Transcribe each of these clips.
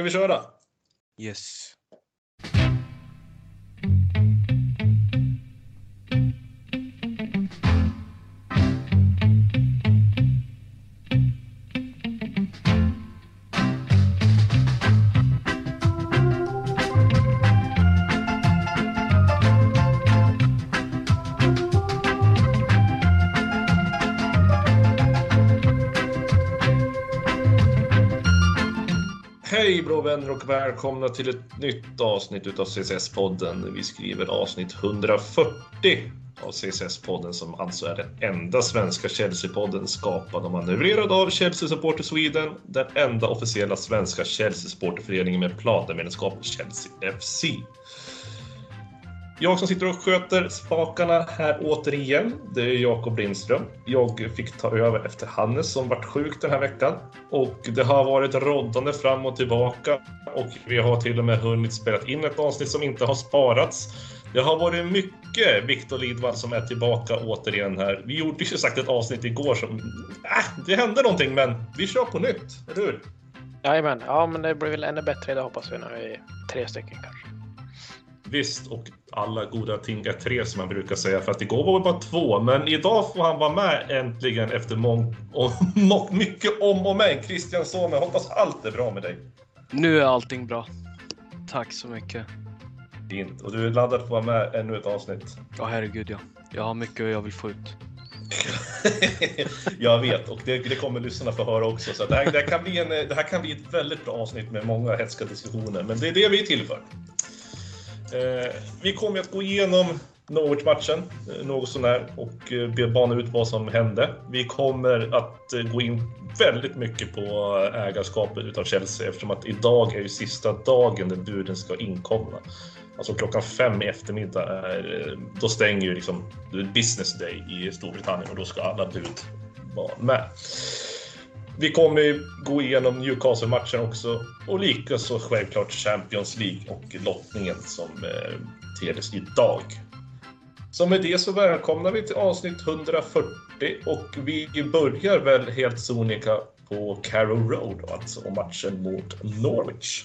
Ska vi köra? Yes. Vänner och välkomna till ett nytt avsnitt utav CSS-podden. Vi skriver avsnitt 140 av CSS-podden som alltså är den enda svenska Chelsea-podden skapad och manövrerad av Chelsea Supporter Sweden, den enda officiella svenska Chelsea-supporterföreningen med platamedlemskap Chelsea FC. Jag som sitter och sköter spakarna här återigen, det är Jakob Lindström. Jag fick ta över efter Hannes som varit sjuk den här veckan. Och det har varit roddande fram och tillbaka och vi har till och med hunnit spela in ett avsnitt som inte har sparats. Det har varit mycket Viktor Lidvall som är tillbaka återigen här. Vi gjorde ju sagt ett avsnitt igår som... Äh, det hände någonting men vi kör på nytt, eller hur? Jajamän, ja men det blir väl ännu bättre idag hoppas vi när vi är tre stycken kanske. Visst, och alla goda ting är tre som man brukar säga, för att igår var det bara två. Men idag får han vara med äntligen efter mång och, mycket om och men. Christian Somme, hoppas allt är bra med dig. Nu är allting bra. Tack så mycket. Fint. Och du är laddad för att vara med ännu ett avsnitt. Ja, herregud ja. Jag har mycket jag vill få ut. jag vet, och det, det kommer lyssnarna få höra också. Så det här, det, här kan bli en, det här kan bli ett väldigt bra avsnitt med många hetska diskussioner. Men det är det vi är till för. Eh, vi kommer att gå igenom Norwich-matchen eh, något sånär och eh, bana ut vad som hände. Vi kommer att eh, gå in väldigt mycket på ägarskapet utav Chelsea eftersom att idag är ju sista dagen där buden ska inkomma. Alltså klockan fem i eftermiddag, är, då stänger ju liksom business day i Storbritannien och då ska alla bud vara med. Vi kommer gå igenom Newcastle-matchen också och likaså självklart Champions League och lottningen som eh, tedes idag. Så med det så välkomnar vi till avsnitt 140 och vi börjar väl helt sonika på Carrow Road alltså och matchen mot Norwich.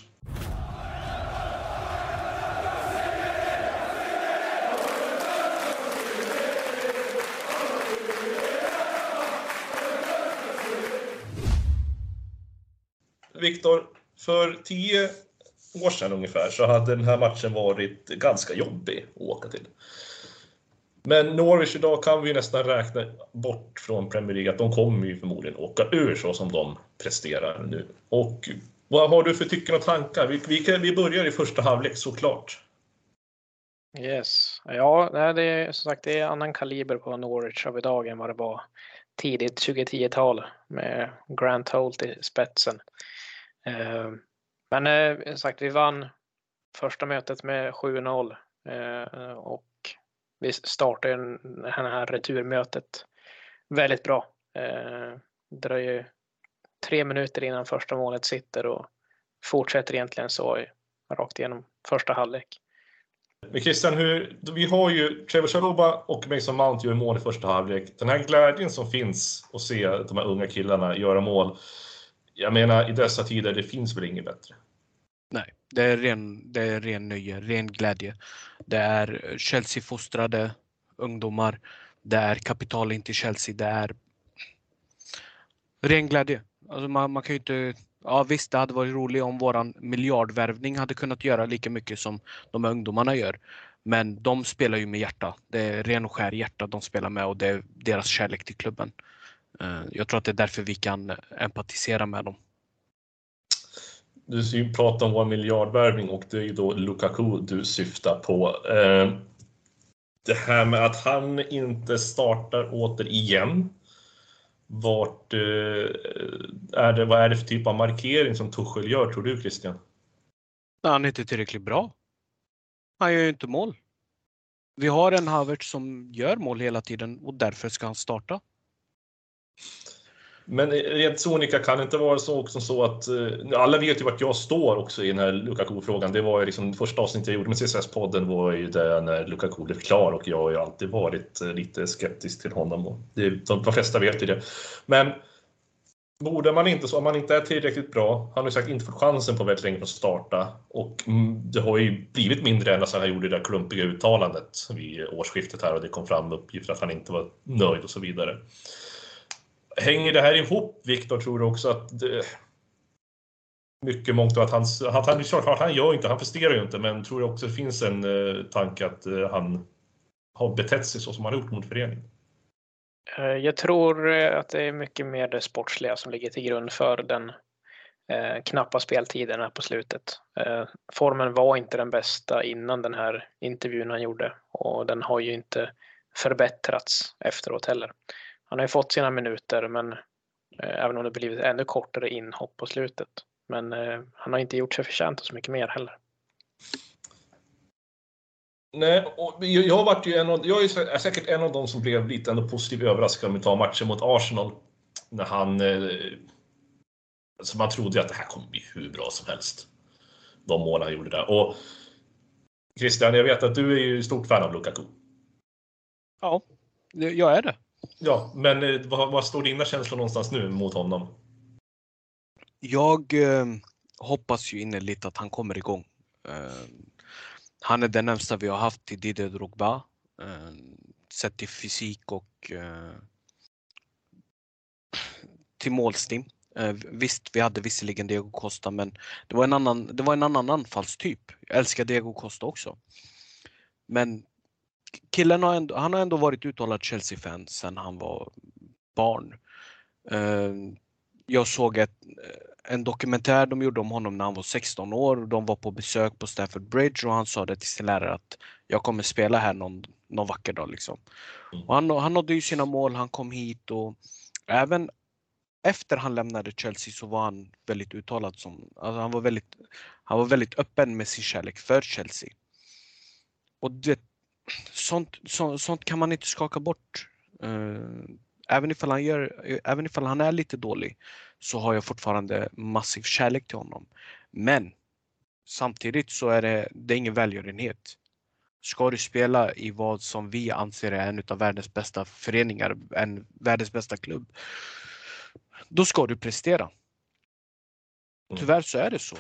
Viktor, för tio år sedan ungefär så hade den här matchen varit ganska jobbig att åka till. Men Norwich idag kan vi nästan räkna bort från Premier League att de kommer ju förmodligen åka ur så som de presterar nu. Och vad har du för tycken och tankar? Vi, vi, vi börjar i första halvlek såklart. Yes, ja, det är som sagt det är annan kaliber på Norwich av idag än vad det var tidigt 2010-tal med Grant Holt i spetsen. Eh, men eh, sagt, vi vann första mötet med 7-0 eh, och vi startade det här returmötet väldigt bra. Det dröjer tre minuter innan första målet sitter och fortsätter egentligen så rakt igenom första halvlek. Men Christian, hur, vi har ju Trevor Chaloba och Mason Mount gör mål i första halvlek. Den här glädjen som finns att se de här unga killarna göra mål jag menar, i dessa tider, det finns väl inget bättre? Nej, det är ren, det är ren nöje, ren glädje. Det är Chelsea-fostrade ungdomar. Det är kapital in till Chelsea. Det är ren glädje. Alltså man, man kan ju inte Ja visst, det hade varit roligt om våran miljardvärvning hade kunnat göra lika mycket som de här ungdomarna gör. Men de spelar ju med hjärta. Det är ren och skär hjärta de spelar med och det är deras kärlek till klubben. Eh, jag tror att det är därför vi kan empatisera med dem. Du pratar om vår miljardvärvning och det är ju då Lukaku du syftar på. Eh, det här med att han inte startar återigen. Vart eh, är det, vad är det för typ av markering som Tuchel gör tror du Christian? Han är inte tillräckligt bra. Han gör ju inte mål. Vi har en Havertz som gör mål hela tiden och därför ska han starta. Men rent sonika kan det inte vara så också så att eh, alla vet ju vart jag står också i den här Lukaku-frågan. Det var ju liksom första avsnittet jag gjorde med CSS-podden var ju det när Lukaku blev klar och jag har ju alltid varit eh, lite skeptisk till honom. Och det, de, de flesta vet ju det. Men Borde man inte, så om man inte är tillräckligt bra, han har ju sagt inte fått chansen på väldigt länge att starta och mm, det har ju blivit mindre än när han gjorde det där klumpiga uttalandet vid årsskiftet här och det kom fram uppgifter att han inte var nöjd och så vidare. Hänger det här ihop, Viktor, tror du också att det, mycket mångt och att han, han, han, han gör inte, han presterar ju inte, men tror du också det finns en eh, tanke att eh, han har betett sig så som han har gjort mot föreningen? Eh, jag tror eh, att det är mycket mer det sportsliga som ligger till grund för den eh, knappa speltiden här på slutet. Eh, formen var inte den bästa innan den här intervjun han gjorde och den har ju inte förbättrats efteråt heller. Han har ju fått sina minuter men eh, även om det blivit ännu kortare inhopp på slutet. Men eh, han har inte gjort sig förtjänt så mycket mer heller. Nej, och jag, har varit ju en av, jag är säkert en av de som blev lite ändå positivt överraskad om vi tar matchen mot Arsenal. När han... Eh, alltså man trodde att det här kommer bli hur bra som helst. De mål han gjorde där. Och Christian, jag vet att du är ju stort fan av Lukaku. Ja, jag är det. Ja, men eh, vad, vad står dina känslor någonstans nu mot honom? Jag eh, hoppas ju innerligt att han kommer igång. Eh, han är den närmsta vi har haft till Didier Drogba. Eh, sett till fysik och eh, till målstim. Eh, visst, vi hade visserligen Diego Costa men det var en annan, det var en annan anfallstyp. Jag älskar Diego Costa också. Men killen har ändå, han har ändå varit uttalad Chelsea-fan sedan han var barn. Eh, jag såg ett, en dokumentär de gjorde om honom när han var 16 år. De var på besök på Stafford Bridge och han sa det till sin lärare att jag kommer spela här någon, någon vacker dag. Liksom. Mm. Och han, han nådde ju sina mål, han kom hit och även efter han lämnade Chelsea så var han väldigt uttalad som, alltså han var väldigt, han var väldigt öppen med sin kärlek för Chelsea. Och det, sånt, så, sånt kan man inte skaka bort. Uh, även ifall han, gör, även ifall han är lite dålig så har jag fortfarande massiv kärlek till honom. Men samtidigt så är det, det är ingen välgörenhet. Ska du spela i vad som vi anser är en av världens bästa föreningar, en världens bästa klubb, då ska du prestera. Mm. Tyvärr så är det så.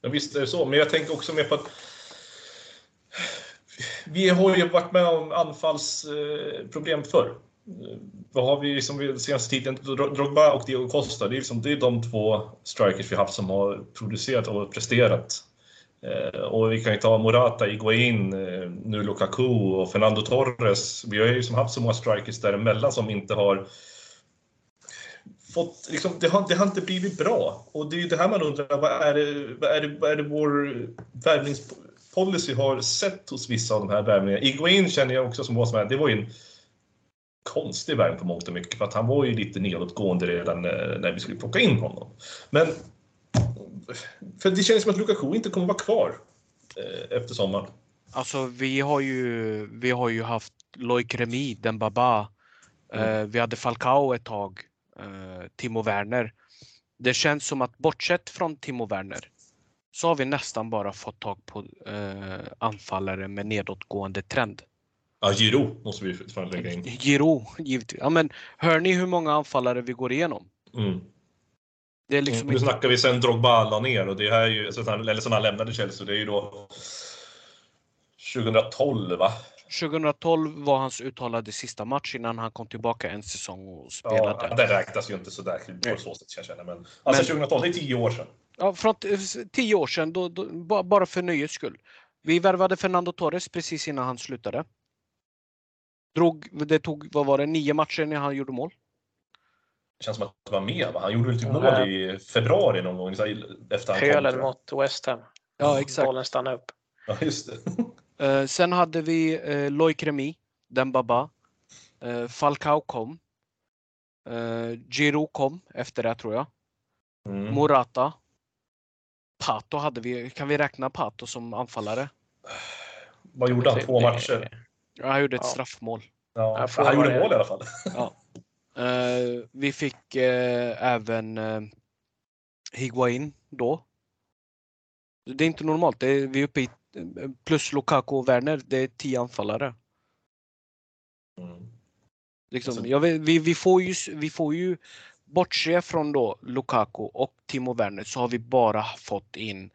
Ja, visst är det så, men jag tänker också mer på att vi har ju varit med om anfallsproblem eh, förr eh, vad har vi liksom senaste tiden? Drogba och Diego Costa, det är, liksom, det är de två strikers vi haft som har producerat och presterat. Eh, och vi kan ju ta Morata, Iguain, nu Lukaku och Fernando Torres. Vi har ju liksom haft så många strikers däremellan som inte har fått, liksom, det, har, det har inte blivit bra. Och det är ju det här man undrar, vad är det, vad är det, vad är det vår värvningspolicy har sett hos vissa av de här värvningarna? Iguain känner jag också som var som är, det var ju en konstig värld på mångt och mycket för att han var ju lite nedåtgående redan när vi skulle plocka in honom. Men för det känns som att Lukaku inte kommer vara kvar eh, efter sommaren. Alltså vi har ju, vi har ju haft Loic Remy, Dembaba, mm. eh, vi hade Falcao ett tag, eh, Timo Werner. Det känns som att bortsett från Timo Werner så har vi nästan bara fått tag på eh, anfallare med nedåtgående trend. Ja, Giro måste vi fan lägga in. Giro, givetvis. Ja, men hör ni hur många anfallare vi går igenom? Mm. Det är liksom mm, nu snackar vi sen Drogba la ner och det här är ju, eller sen han lämnade Chelsea, det är ju då 2012 va? 2012 var hans uttalade sista match innan han kom tillbaka en säsong och spelade. Ja, det räknas ju inte sådär på så sätt jag känner. Men, alltså men, 2012, det är tio år sedan. Ja, från tio år sedan, då, då, bara för nöjes skull. Vi värvade Fernando Torres precis innan han slutade. Drog, det tog, vad var det, nio matcher när han gjorde mål? Det känns som att det var mer va? Han gjorde väl typ mål i februari någon gång efter han Hölen kom, mot West Ham. Ja, exakt. Bollen stannade upp. Ja, just det. uh, sen hade vi uh, Loic Remy, Dembaba. Falcao kom. Uh, Giro kom efter det tror jag. Mm. Morata. Pato hade vi. Kan vi räkna Pato som anfallare? Vad gjorde han? Två matcher? Han gjorde ett ja. straffmål. Ja, han gjorde mål i alla fall. Ja. Uh, vi fick uh, även uh, Higuain då. Det är inte normalt. Det är, vi är uppe i plus Lukaku och Werner. Det är tio anfallare. Mm. Liksom, alltså, ja, vi, vi, får ju, vi får ju bortse från då Lukaku och Timo Werner så har vi bara fått in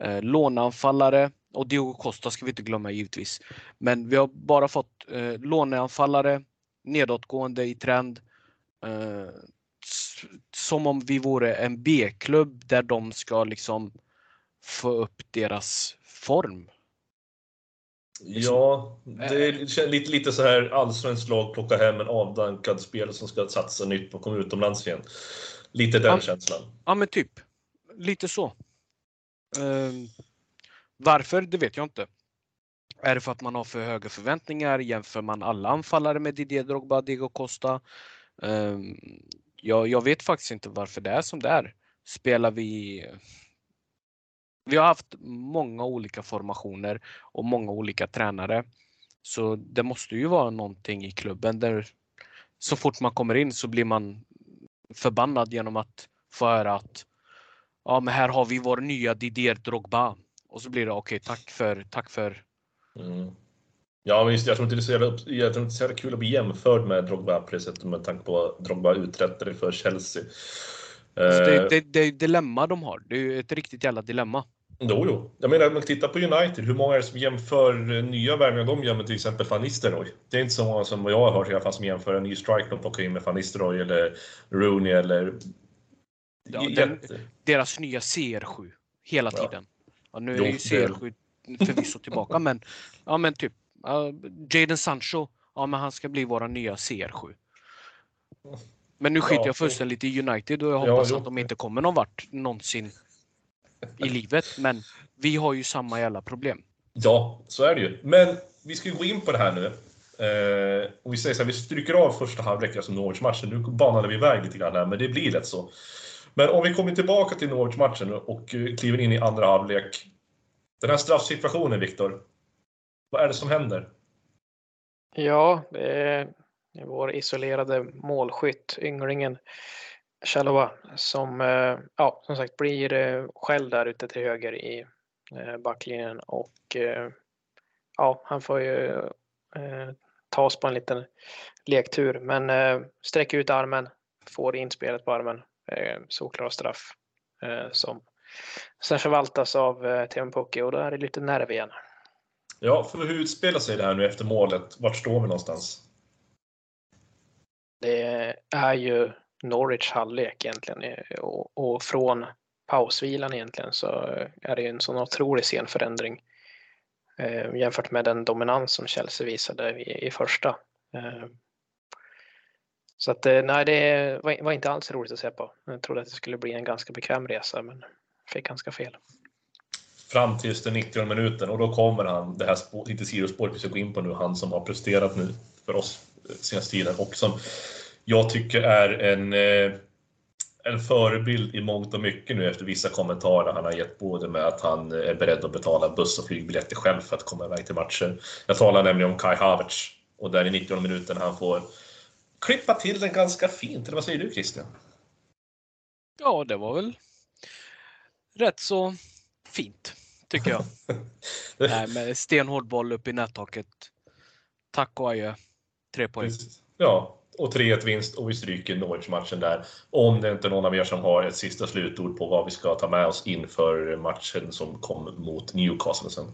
eh, låneanfallare och Diogo Costa ska vi inte glömma givetvis. Men vi har bara fått eh, låneanfallare nedåtgående i trend. Eh, som om vi vore en B-klubb där de ska liksom få upp deras form. Ja, det är lite, lite så här allsvenskt lag plockar hem en avdankad spelare som ska satsa nytt och komma utomlands igen. Lite den ja, känslan. Ja, men typ. Lite så. Uh, varför, det vet jag inte. Är det för att man har för höga förväntningar? Jämför man alla anfallare med Didier Drogba, Diego Costa? Uh, jag, jag vet faktiskt inte varför det är som det är. Spelar vi vi har haft många olika formationer och många olika tränare. Så det måste ju vara någonting i klubben där så fort man kommer in så blir man förbannad genom att få höra att ja, men här har vi vår nya Didier Drogba. Och så blir det okej, okay, tack för, tack för. Mm. Ja, men just jag tror inte det är så jävla, jag tror inte så jävla kul att bli jämförd med Drogba på det sättet med tanke på vad Drogba uträttade för Chelsea. Alltså det, eh. det, det är dilemma de har. Det är ett riktigt jävla dilemma. Jo, jo. Jag menar, om man tittar på United, hur många är det som jämför nya värvningar de gör med till exempel Van Nistelrooy? Det är inte så många som jag har hört i alla fall som jämför en ny striker de plockar in med Van Nistelrooy eller Rooney eller... Ja, den, deras nya CR7, hela tiden. Ja, nu är ju CR7 förvisso tillbaka, men, ja, men typ uh, Jadon Sancho, ja men han ska bli våra nya CR7. Men nu skiter ja, jag fullständigt i United och jag hoppas ja, att de inte kommer någon vart någonsin i livet. Men vi har ju samma jävla problem. Ja, så är det ju. Men vi ska gå in på det här nu. Eh, och vi säger så här, vi stryker av första halvlek, alltså Norwich-matchen. Nu banade vi iväg lite grann här, men det blir lätt så. Men om vi kommer tillbaka till Norwich-matchen och eh, kliver in i andra halvlek. Den här straffsituationen, Viktor. Vad är det som händer? Ja, det är vår isolerade målskytt, ynglingen Chalova som, eh, ja, som sagt blir eh, själv där ute till höger i eh, backlinjen och ja, han får ju ta oss på en liten lektur men sträcker ut armen, får inspelet på armen, solklar straff som sen förvaltas av Teemu Pukki och då är det lite nerv igen. Ja, för hur utspelar sig det här nu efter målet? Vart står vi någonstans? Det är ju Norwich halvlek egentligen eh, och, och från pausvilan egentligen så är det en sån otrolig scenförändring eh, jämfört med den dominans som Chelsea visade i, i första. Eh, så att eh, nej, det var, var, inte alls roligt att se på. Jag trodde att det skulle bli en ganska bekväm resa men fick ganska fel. Fram till just den 90 minuten och då kommer han, det här spår, lite sidospåret vi ska gå in på nu, han som har presterat nu för oss eh, senaste tiden och som jag tycker är en, eh, en förebild i mångt och mycket nu efter vissa kommentarer han har gett både med att han är beredd att betala buss och flygbiljetter själv för att komma iväg till matcher. Jag talar nämligen om Kai Havertz och där i 90 minuten han får klippa till den ganska fint. Eller vad säger du Christian? Ja, det var väl rätt så fint tycker jag. Nej, med stenhård boll upp i nättaket. Tack och adjö. Tre poäng. Ja, och 3-1 vinst och vi stryker Norwich-matchen där. Om det inte är någon av er som har ett sista slutord på vad vi ska ta med oss inför matchen som kom mot Newcastle sen.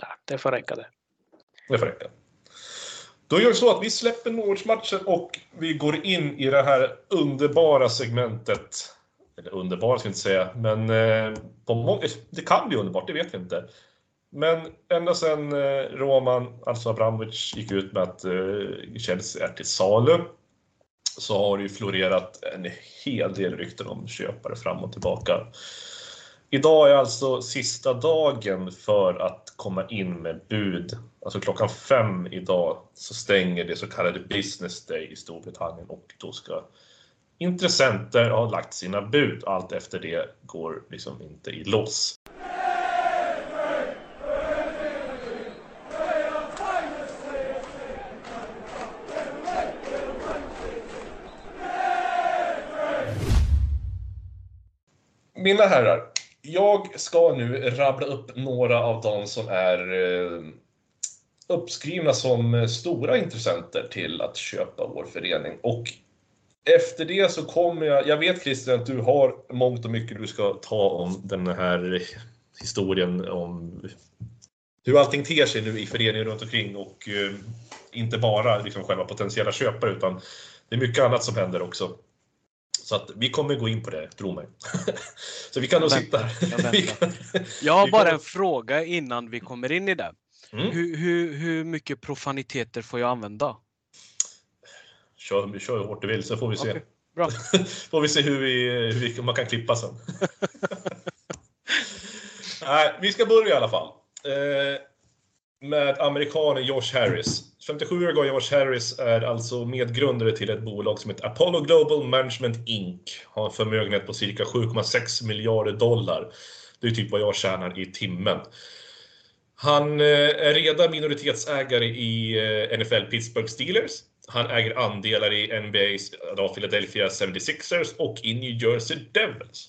Ja, det får räcka det. Det får räcka. Då gör vi så att vi släpper Norwich-matchen och vi går in i det här underbara segmentet. Eller underbara ska jag inte säga, men eh, på det kan bli underbart, det vet vi inte. Men ända sedan eh, Roman, alltså Abramovic, gick ut med att eh, Chelsea är till salu så har det ju florerat en hel del rykten om köpare fram och tillbaka. Idag är alltså sista dagen för att komma in med bud. Alltså klockan fem idag så stänger det så kallade Business Day i Storbritannien och då ska intressenter ha lagt sina bud. Allt efter det går liksom inte i lås. Mina herrar, jag ska nu rabbla upp några av de som är eh, uppskrivna som eh, stora intressenter till att köpa vår förening. Och efter det så kommer jag, jag vet Christian att du har mångt och mycket du ska ta om den här historien om hur allting ter sig nu i föreningen runt omkring och eh, inte bara liksom själva potentiella köpare utan det är mycket annat som händer också. Så att vi kommer gå in på det, tro mig. så vi kan nog sitta här. Jag, jag har bara en fråga innan vi kommer in i det. Mm. Hur, hur, hur mycket profaniteter får jag använda? Kör, kör hur hårt du vill så får vi se. Okay, bra. får vi se hur, vi, hur vi, man kan klippa sen. Nej, vi ska börja i alla fall. Eh, med amerikanen Josh Harris. 57-åriga Josh Harris är alltså medgrundare till ett bolag som heter Apollo Global Management Inc. Har en förmögenhet på cirka 7,6 miljarder dollar. Det är typ vad jag tjänar i timmen. Han eh, är redan minoritetsägare i eh, NFL Pittsburgh Steelers. Han äger andelar i NBA's Philadelphia 76ers och i New Jersey Devils.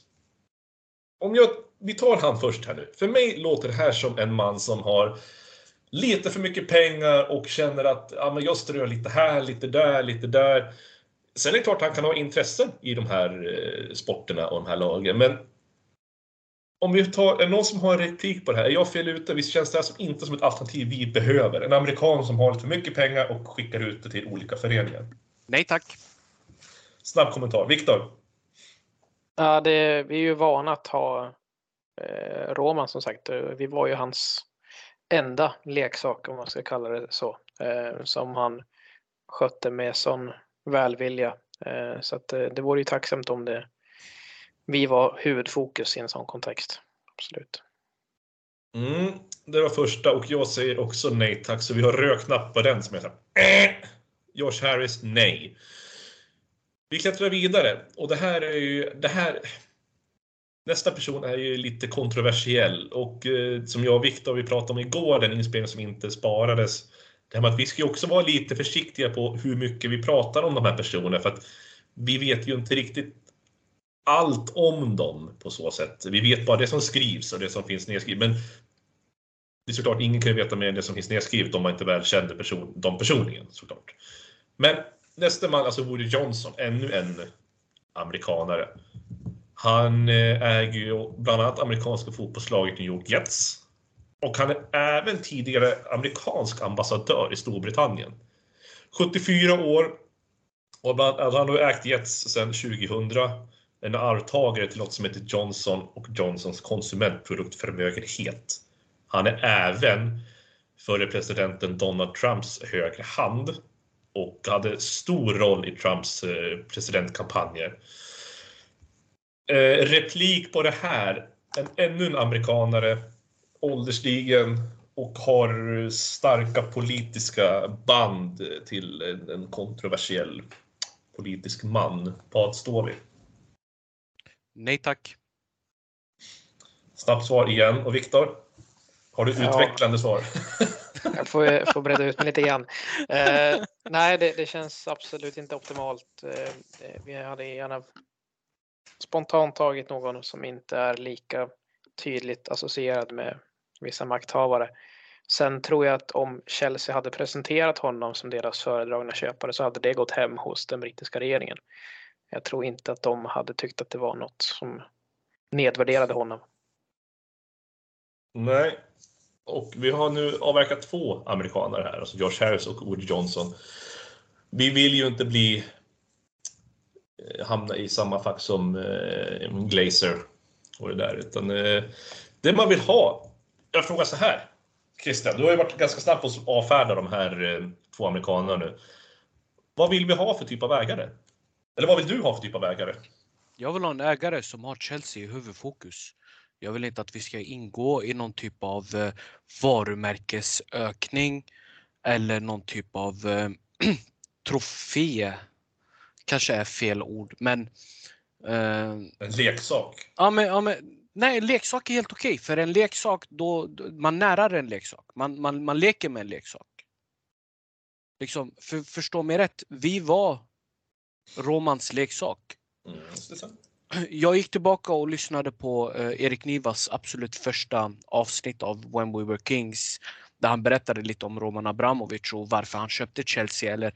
Om jag, vi tar han först här nu. För mig låter det här som en man som har lite för mycket pengar och känner att ja, men jag strör lite här, lite där, lite där. Sen är det klart att han kan ha intressen i de här eh, sporterna och de här lagen, men om vi tar, är det någon som har en replik på det här? Är jag fel ute? Visst känns det här som inte som ett alternativ vi behöver? En amerikan som har lite för mycket pengar och skickar ut det till olika föreningar. Nej tack. Snabb kommentar. Viktor? Ja, det, vi är ju vana att ha eh, Roman som sagt. Vi var ju hans enda leksak, om man ska kalla det så, eh, som han skötte med sån välvilja. Eh, så att, eh, det vore ju tacksamt om det vi var huvudfokus i en sån kontext. Absolut. Mm, det var första och jag säger också nej tack, så vi har röd knapp på den som heter äh! Josh Harris, nej. Vi klättrar vidare och det här är ju, det här, Nästa person är ju lite kontroversiell och eh, som jag och Viktor vi pratade om igår, den inspelning som inte sparades. Det här med att vi ska ju också vara lite försiktiga på hur mycket vi pratar om de här personerna för att vi vet ju inte riktigt allt om dem på så sätt. Vi vet bara det som skrivs och det som finns nedskrivet. Men det är såklart, ingen kan veta mer än det som finns nedskrivet om man inte väl kände person, dem personligen såklart. Men nästa man, alltså Woody Johnson, ännu en amerikanare. Han eh, äger ju bland annat amerikanska fotbollslaget New York Jets. Och han är även tidigare amerikansk ambassadör i Storbritannien. 74 år. Och bland, alltså han har ägt Jets sedan 2000. En arvtagare till något som heter Johnson och Johnsons konsumentproduktförmögenhet. Han är även före presidenten Donald Trumps högra hand och hade stor roll i Trumps eh, presidentkampanjer. Eh, replik på det här. En, ännu en amerikanare, åldersstigen och har starka politiska band till en, en kontroversiell politisk man. Vad står vi? Nej tack. Snabbt svar igen. Och Viktor? Har du ja. utvecklande svar? Jag får, får bredda ut mig lite grann. Eh, nej, det, det, känns absolut inte optimalt. Eh, vi hade gärna spontant tagit någon som inte är lika tydligt associerad med vissa makthavare. Sen tror jag att om Chelsea hade presenterat honom som deras föredragna köpare så hade det gått hem hos den brittiska regeringen. Jag tror inte att de hade tyckt att det var något som nedvärderade honom. Nej, och vi har nu avverkat två amerikaner här, alltså Josh Harris och Woody Johnson. Vi vill ju inte bli Eh, hamna i samma fack som eh, Glazer och det där. Utan eh, det man vill ha. Jag frågar så här. Christian, du har ju varit ganska snabb på att avfärda de här eh, två amerikanerna nu. Vad vill vi ha för typ av ägare? Eller vad vill du ha för typ av ägare? Jag vill ha en ägare som har Chelsea i huvudfokus. Jag vill inte att vi ska ingå i någon typ av eh, varumärkesökning eller någon typ av eh, trofé kanske är fel ord, men... Eh, en leksak? Ja, men, ja, men nej, leksak är helt okej. Okay, för en leksak, då, man närar en leksak. Man, man, man leker med en leksak. Liksom, för, förstå mig rätt, vi var Romans leksak. Mm, jag gick tillbaka och lyssnade på eh, Erik Nivas absolut första avsnitt av When We Were Kings där han berättade lite om Roman Abramovic och varför han köpte Chelsea eller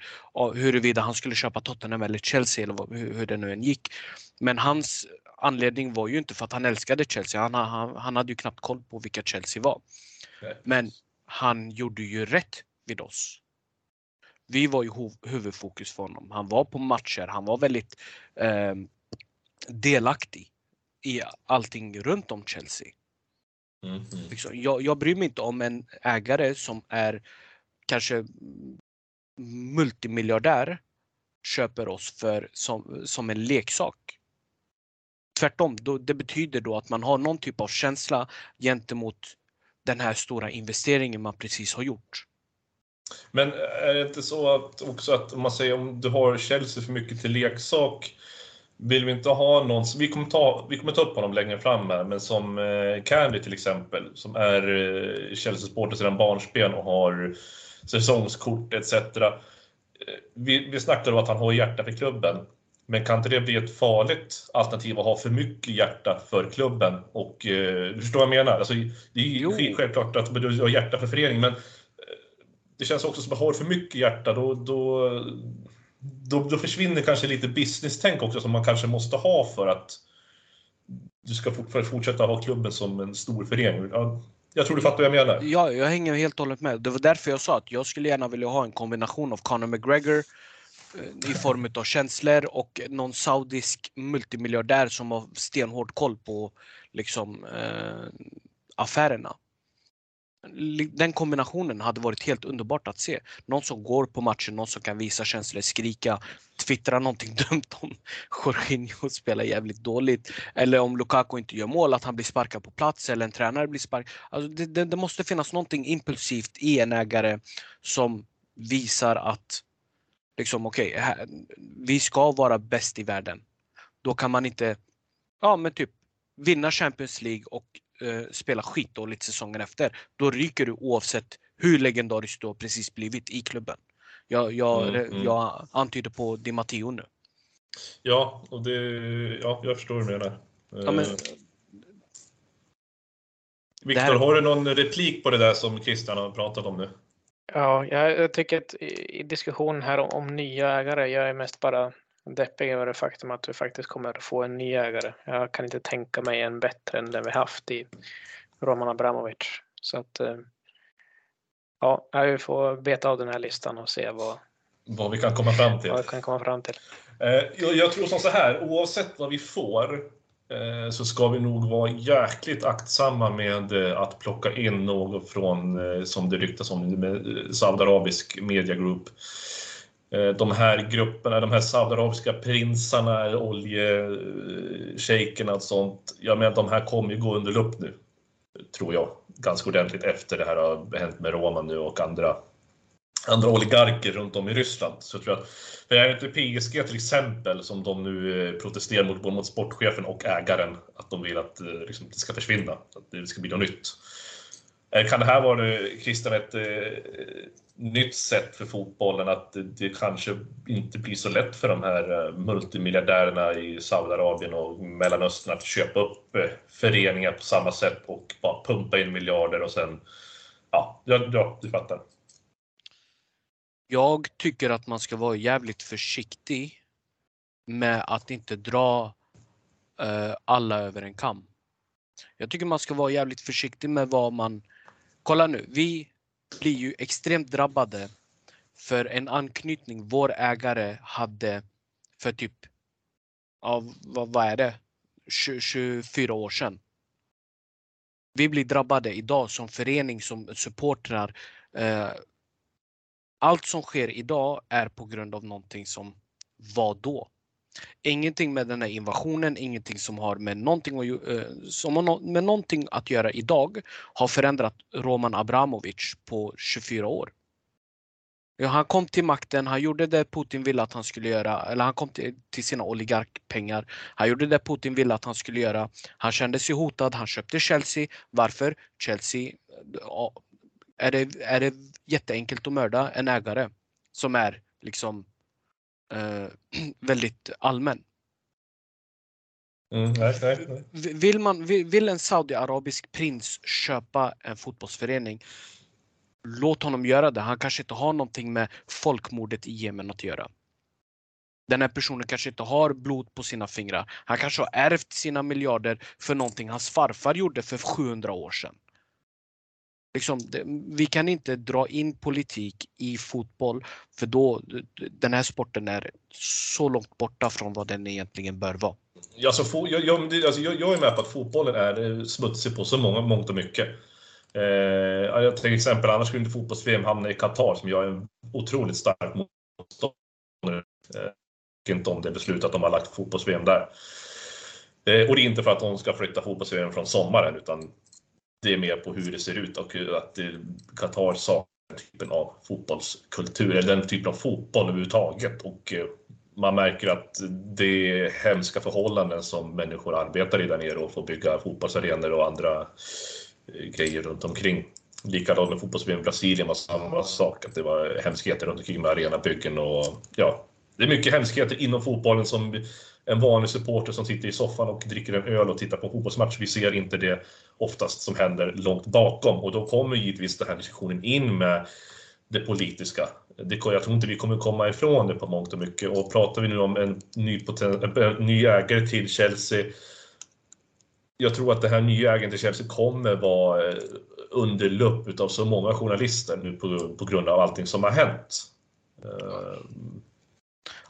huruvida han skulle köpa Tottenham eller Chelsea eller hur det nu än gick. Men hans anledning var ju inte för att han älskade Chelsea. Han, han, han hade ju knappt koll på vilka Chelsea var. Men han gjorde ju rätt vid oss. Vi var ju huvudfokus för honom. Han var på matcher. Han var väldigt eh, delaktig i allting runt om Chelsea. Mm, mm. Jag, jag bryr mig inte om en ägare som är kanske multimiljardär köper oss för, som, som en leksak. Tvärtom, då, det betyder då att man har någon typ av känsla gentemot den här stora investeringen man precis har gjort. Men är det inte så att också att om man säger om du har Chelsea för mycket till leksak vill vi inte ha någon, vi kommer ta, vi kommer ta upp honom längre fram här, men som eh, Candy till exempel, som är eh, Chelsea-supporter sedan barnsben och har säsongskort etc. Eh, vi, vi snackar om att han har hjärta för klubben. Men kan inte det bli ett farligt alternativ att ha för mycket hjärta för klubben? Och, du förstår vad jag menar? Alltså, det är ju självklart att du har hjärta för föreningen, men det känns också som att har för mycket hjärta, då, då, då, då försvinner kanske lite business-tänk också som man kanske måste ha för att du ska fortsätta ha klubben som en stor förening. Ja, jag tror du fattar vad jag menar. Ja, jag hänger helt och hållet med. Det var därför jag sa att jag skulle gärna vilja ha en kombination av Conor McGregor eh, i form av känslor och någon saudisk multimiljardär som har stenhård koll på liksom, eh, affärerna den kombinationen hade varit helt underbart att se. Någon som går på matchen, någon som kan visa känslor, skrika, twittra någonting dumt om Jorginho spelar jävligt dåligt. Eller om Lukaku inte gör mål, att han blir sparkad på plats eller en tränare blir sparkad. Alltså det, det, det måste finnas någonting impulsivt i en ägare som visar att liksom, okay, här, vi ska vara bäst i världen. Då kan man inte ja, men typ vinna Champions League och eh, spela skitdåligt säsongen efter, då ryker du oavsett hur legendarisk du har precis blivit i klubben. Jag, jag, mm, mm. jag antyder på Di Matteo nu. Ja, och det, ja, jag förstår vad du menar. Ja, men, eh, Viktor, här... har du någon replik på det där som Christian har pratat om nu? Ja, jag tycker att i diskussionen här om, om nya ägare, jag är mest bara deppig över det faktum att vi faktiskt kommer att få en ny ägare. Jag kan inte tänka mig en bättre än den vi haft i Roman Abramovic. Så att eh, ja, vi får beta av den här listan och se vad, vad vi kan komma fram till. Vad vi kan komma fram till. Eh, jag tror som så här, oavsett vad vi får eh, så ska vi nog vara jäkligt aktsamma med att plocka in något från, som det ryktas om, med Saudiarabisk Media Group. Eh, Eh, de här grupperna, de här saudiarabiska prinsarna, oljeshejkerna och sånt. Jag menar, de här kommer ju gå under lupp nu, tror jag, ganska ordentligt efter det här har hänt med Roman nu och andra andra oligarker runt om i Ryssland. Så jag tror att, för jag inte PSG till exempel, som de nu eh, protesterar mot, både mot sportchefen och ägaren, att de vill att eh, liksom, det ska försvinna, att det ska bli något nytt. Kan det här vara, Christian, ett nytt sätt för fotbollen att det kanske inte blir så lätt för de här eh, multimiljardärerna i Saudiarabien och Mellanöstern att köpa upp eh, föreningar på samma sätt och bara pumpa in miljarder och sen, ja, ja du fattar. Jag tycker att man ska vara jävligt försiktig med att inte dra eh, alla över en kam. Jag tycker man ska vara jävligt försiktig med vad man... Kolla nu, vi blir ju extremt drabbade för en anknytning vår ägare hade för typ, ja, vad, vad är det, 20, 24 år sedan. Vi blir drabbade idag som förening, som supportrar. Eh, allt som sker idag är på grund av någonting som var då. Ingenting med den här invasionen, ingenting som har med någonting, att, eh, som har med någonting att göra idag har förändrat Roman Abramovic på 24 år. Ja, han kom till makten, han gjorde det Putin ville att han skulle göra, eller han kom till, till sina oligarkpengar. Han gjorde det Putin ville att han skulle göra. Han kände sig hotad, han köpte Chelsea. Varför? Chelsea, är det, är det jätteenkelt att mörda en ägare som är liksom eh, väldigt allmän. Mm, nej, nej, nej. Vill, man, vill, vill en saudiarabisk prins köpa en fotbollsförening Låt honom göra det. Han kanske inte har någonting med folkmordet i Jemen att göra. Den här personen kanske inte har blod på sina fingrar. Han kanske har ärvt sina miljarder för någonting hans farfar gjorde för 700 år sedan. Liksom, vi kan inte dra in politik i fotboll för då den här sporten är så långt borta från vad den egentligen bör vara. Alltså, jag, jag, alltså, jag, jag är med på att fotbollen är smutsig på så många, mångt och mycket. Eh, till exempel, annars skulle inte fotbolls-VM hamna i Qatar som jag är en otroligt stark motståndare. Eh, inte om det beslutet att de har lagt fotbolls-VM där. Eh, och det är inte för att de ska flytta fotbolls-VM från sommaren utan det är mer på hur det ser ut och att Qatar saknar den typen av fotbollskultur, eller den typen av fotboll överhuvudtaget. Och eh, man märker att det är hemska förhållanden som människor arbetar i där nere och får bygga fotbollsarenor och andra eh, grejer runt omkring. Likadant med fotbolls i Brasilien var samma sak, att det var hemskheter runt omkring med arenabyggen och ja, det är mycket hemskheter inom fotbollen som en vanlig supporter som sitter i soffan och dricker en öl och tittar på en fotbollsmatch. Vi ser inte det oftast som händer långt bakom och då kommer givetvis den här diskussionen in med det politiska. Det, jag tror inte vi kommer komma ifrån det på mångt och mycket och pratar vi nu om en ny, poten, en ny ägare till Chelsea jag tror att det här nya ägaren till Chelsea kommer vara eh, under lupp utav så många journalister nu på, på grund av allting som har hänt. Uh,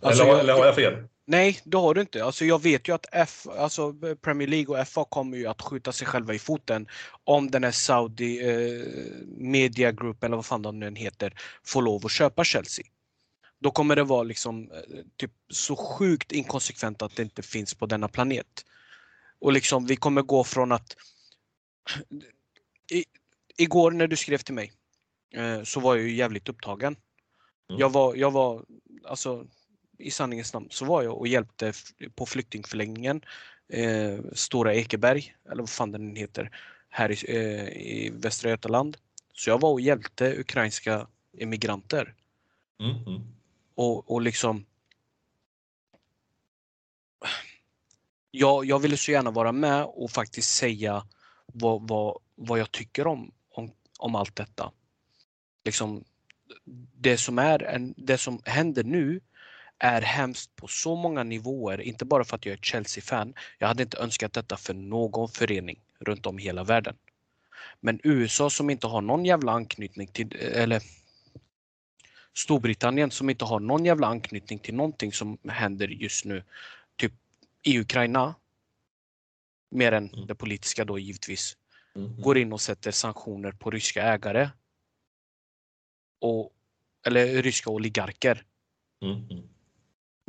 alltså, eller, eller har jag fel? Nej, det har du inte. Alltså jag vet ju att F, alltså Premier League och FA kommer ju att skjuta sig själva i foten om den här Saudi eh, Media Group eller vad fan de nu heter får lov att köpa Chelsea. Då kommer det vara liksom eh, typ så sjukt inkonsekvent att det inte finns på denna planet. Och liksom vi kommer gå från att I, igår när du skrev till mig eh, så var jag ju jävligt upptagen. Mm. Jag var, jag var alltså i sanningens namn så var jag och hjälpte på flyktingförläggningen eh, Stora Ekeberg, eller vad fan den heter, här i, eh, i Västra Götaland. Så jag var och hjälpte ukrainska emigranter. Mm Och, och liksom jag, jag ville så gärna vara med och faktiskt säga vad, vad, vad jag tycker om, om, om allt detta. Liksom, det som, är en, det som händer nu är hemskt på så många nivåer, inte bara för att jag är Chelsea-fan. Jag hade inte önskat detta för någon förening runt om i hela världen. Men USA som inte har någon jävla anknytning till, eller Storbritannien som inte har någon jävla anknytning till någonting som händer just nu, typ i Ukraina, mer än mm. det politiska då givetvis, mm. går in och sätter sanktioner på ryska ägare och, eller ryska oligarker. Mm.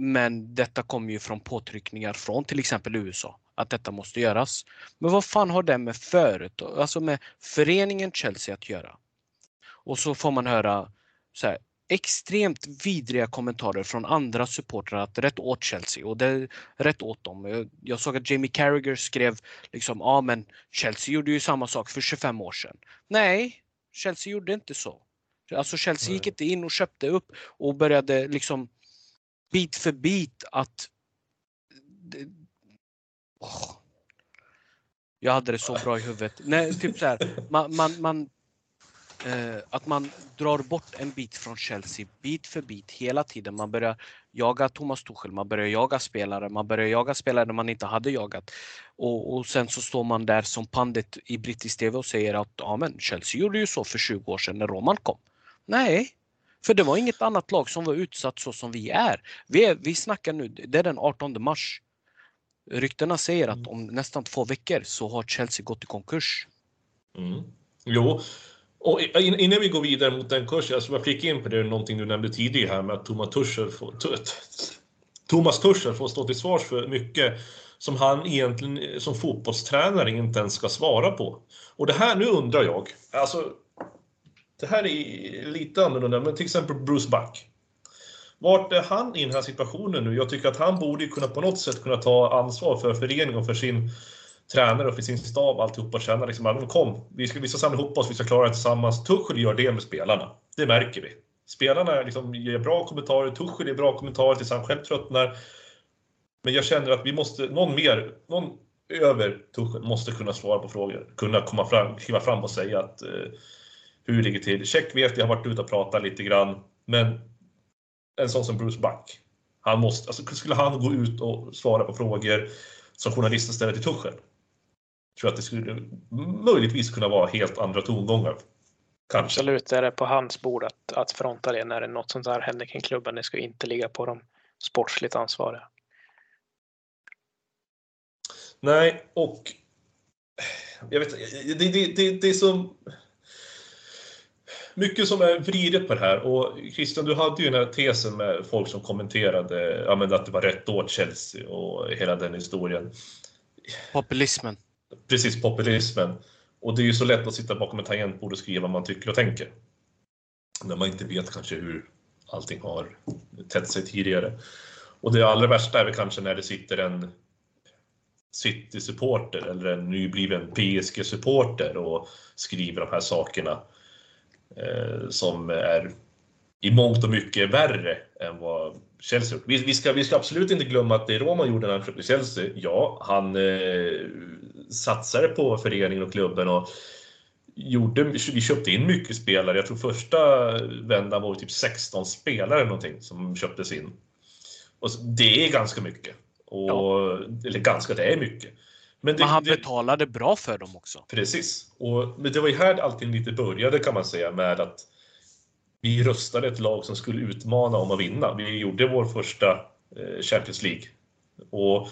Men detta kommer ju från påtryckningar från till exempel USA att detta måste göras. Men vad fan har det med företag, alltså med föreningen Chelsea att göra? Och så får man höra så här, extremt vidriga kommentarer från andra supportrar att rätt åt Chelsea och det är rätt åt dem. Jag såg att Jamie Carragher skrev liksom, ja men Chelsea gjorde ju samma sak för 25 år sedan. Nej, Chelsea gjorde inte så. Alltså Chelsea gick inte in och köpte upp och började liksom bit för bit att... Oh. Jag hade det så bra i huvudet. Nej, typ så här, man, man, man eh, att man drar bort en bit från Chelsea bit för bit hela tiden. Man börjar jaga Thomas Tuchel, man börjar jaga spelare, man börjar jaga spelare man inte hade jagat. Och, och sen så står man där som pandit i brittisk TV och säger att ja, men Chelsea gjorde ju så för 20 år sedan när Roman kom. Nej, för det var inget annat lag som var utsatt så som vi är. Vi, är, vi snackar nu, det är den 18 mars. Ryktena säger att mm. om nästan två veckor så har Chelsea gått i konkurs. Mm. Jo, och innan vi går vidare mot den kursen, jag ska bara flika in på det, någonting du nämnde tidigare här med att Thomas Tuchel får, Thomas Tuchel får stå till svars för mycket som han egentligen som fotbollstränare inte ens ska svara på. Och det här, nu undrar jag, alltså det här är lite annorlunda, men till exempel Bruce Buck. Vart är han i den här situationen nu? Jag tycker att han borde kunna på något sätt kunna ta ansvar för föreningen och för sin tränare och för sin stab alltihopa och känna liksom att kom, vi ska, vi ska samla ihop oss, vi ska klara det tillsammans. Tuchel gör det med spelarna. Det märker vi. Spelarna liksom ger bra kommentarer, Tuchel ger bra kommentarer tills han själv tröttnar. Men jag känner att vi måste, någon mer, någon över Tuchel måste kunna svara på frågor. Kunna komma fram, kliva fram och säga att eh, hur det ligger till. Check vet jag har varit ute och pratat lite grann, men en sån som Bruce Buck, han måste, alltså, skulle han gå ut och svara på frågor som journalister ställer till Tuchel? Tror att det skulle möjligtvis kunna vara helt andra tongångar. Kanske. Absolut är det på hans bord att, att fronta det när det något sånt här händer kring klubben. Det ska inte ligga på de sportsligt ansvariga. Nej, och jag vet det, det, det, det är så mycket som är vridet på det här. Och Christian, du hade ju den här tesen med folk som kommenterade ja, men att det var rätt åt Chelsea och hela den historien. Populismen. Precis, populismen. Och det är ju så lätt att sitta bakom ett tangentbord och skriva vad man tycker och tänker. När man inte vet kanske hur allting har tätt sig tidigare. Och det allra värsta är väl kanske när det sitter en City-supporter eller en nybliven PSG-supporter och skriver de här sakerna som är i mångt och mycket värre än vad Chelsea gjort. Vi, vi, ska, vi ska absolut inte glömma att det Roman gjorde när han köpte Chelsea, ja, han eh, satsade på föreningen och klubben och gjorde, vi köpte in mycket spelare. Jag tror första vändan var typ 16 spelare eller någonting som köptes in. Och det är ganska mycket. Och, ja. Eller ganska, det är mycket. Men, det, men han betalade det, bra för dem också. Precis. Och, men det var ju här allting lite började kan man säga med att vi röstade ett lag som skulle utmana om att vinna. Vi gjorde vår första eh, Champions League. Och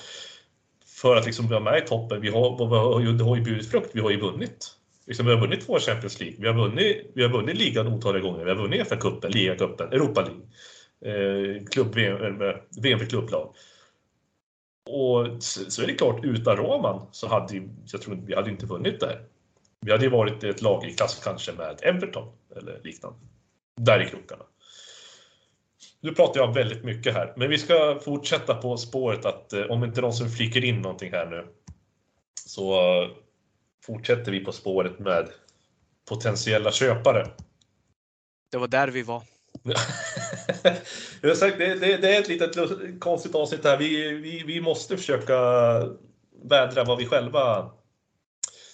för att liksom vara med i toppen, vi har, det har ju burit frukt, vi har ju vunnit. Liksom, vi har vunnit två Champions League, vi har vunnit, vi har vunnit ligan otaliga gånger, vi har vunnit FA-cupen, ligacupen, Europa League, eh, klubb, VM, eh, VM för klubblag. Och så är det klart, utan Roman så hade jag tror vi hade inte vunnit där. Vi hade ju varit ett lag i klass kanske med Everton eller liknande. Där i krokarna. Nu pratar jag väldigt mycket här, men vi ska fortsätta på spåret att eh, om inte någon som flikar in någonting här nu så uh, fortsätter vi på spåret med potentiella köpare. Det var där vi var. jag sagt, det, det, det, är ett litet konstigt avsnitt här. Vi, vi, vi måste försöka vädra vad vi själva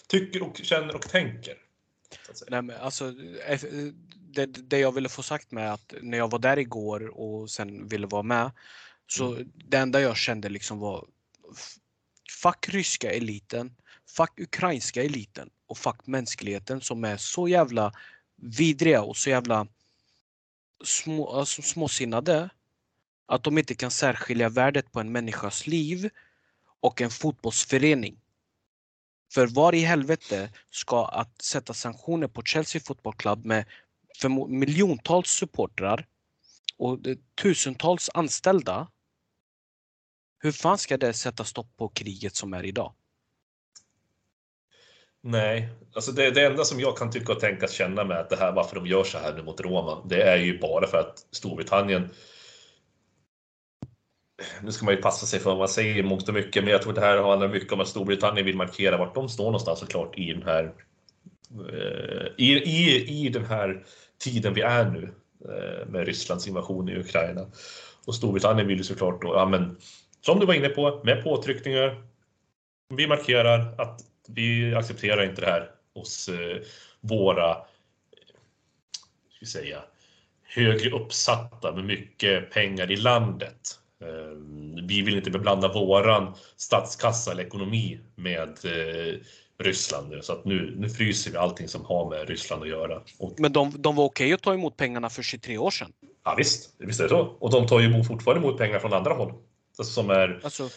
tycker och känner och tänker. Nej, men alltså, det, det jag ville få sagt med att när jag var där igår och sen ville vara med. Så mm. det enda jag kände liksom var Fuck ryska eliten, fuck ukrainska eliten och fuck mänskligheten som är så jävla vidriga och så jävla små, alltså, småsinnade att de inte kan särskilja värdet på en människas liv och en fotbollsförening. För var i helvete ska att sätta sanktioner på Chelsea Football Club med för miljontals supportrar och tusentals anställda. Hur fan ska det sätta stopp på kriget som är idag? Nej, alltså det, det enda som jag kan tycka och tänka känna med att det här, varför de gör så här nu mot Roma, det är ju bara för att Storbritannien nu ska man ju passa sig för vad man säger mångt och mycket, men jag tror det här handlar mycket om att Storbritannien vill markera vart de står någonstans såklart i den här eh, i, i, i den här tiden vi är nu eh, med Rysslands invasion i Ukraina. Och Storbritannien vill ju såklart då, ja men som du var inne på, med påtryckningar. Vi markerar att vi accepterar inte det här hos eh, våra, ska vi säga, högre uppsatta med mycket pengar i landet. Eh, vi vill inte beblanda våran statskassa eller ekonomi med eh, Ryssland Så att nu, nu fryser vi allting som har med Ryssland att göra. Och... Men de, de var okej att ta emot pengarna för 23 år sedan? Ja visst, visst är det så. Och de tar ju fortfarande emot pengar från andra håll. Alltså, som är... Alltså...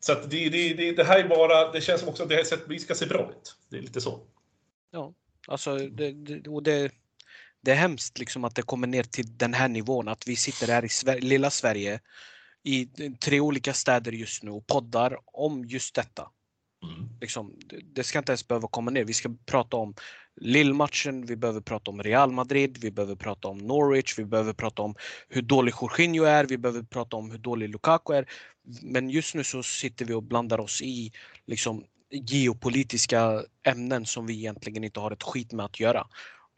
Så att det, det, det, det, här är bara, det känns som också att det här sätt, vi ska se bra ut. Det är lite så. Ja, alltså det, det, och det, det är hemskt liksom att det kommer ner till den här nivån. Att vi sitter här i Sver lilla Sverige i tre olika städer just nu och poddar om just detta. Mm. Liksom, det ska inte ens behöva komma ner. Vi ska prata om Lille-matchen, vi behöver prata om Real Madrid, vi behöver prata om Norwich, vi behöver prata om hur dålig Jorginho är, vi behöver prata om hur dålig Lukaku är. Men just nu så sitter vi och blandar oss i liksom, geopolitiska ämnen som vi egentligen inte har ett skit med att göra.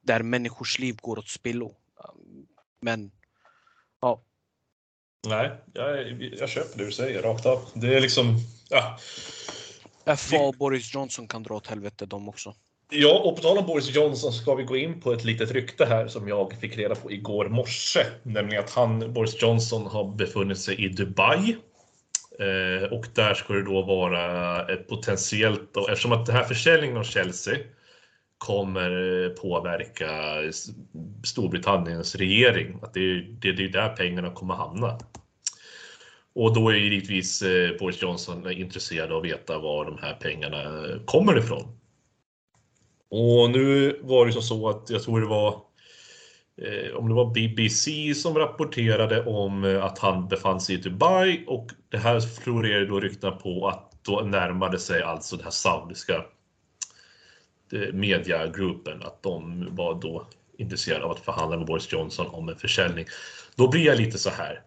Där människors liv går åt spillo. Men, ja. Nej, jag, jag köper det du säger rakt av. Det är liksom, ja FA och Boris Johnson kan dra åt helvete de också. Ja, och på tal om Boris Johnson ska vi gå in på ett litet rykte här som jag fick reda på igår morse. Nämligen att han, Boris Johnson, har befunnit sig i Dubai. Eh, och där ska det då vara ett potentiellt, och eftersom att den här försäljningen av Chelsea kommer eh, påverka Storbritanniens regering. Att det, är, det, det är där pengarna kommer hamna. Och då är givetvis eh, Boris Johnson intresserad av att veta var de här pengarna kommer ifrån. Och nu var det som så att jag tror det var Eh, om det var BBC som rapporterade om eh, att han befann sig i Dubai och det här florerade då ryktena på att då närmade sig alltså den här saudiska eh, mediagruppen, att de var då intresserade av att förhandla med Boris Johnson om en försäljning. Då blir jag lite så här.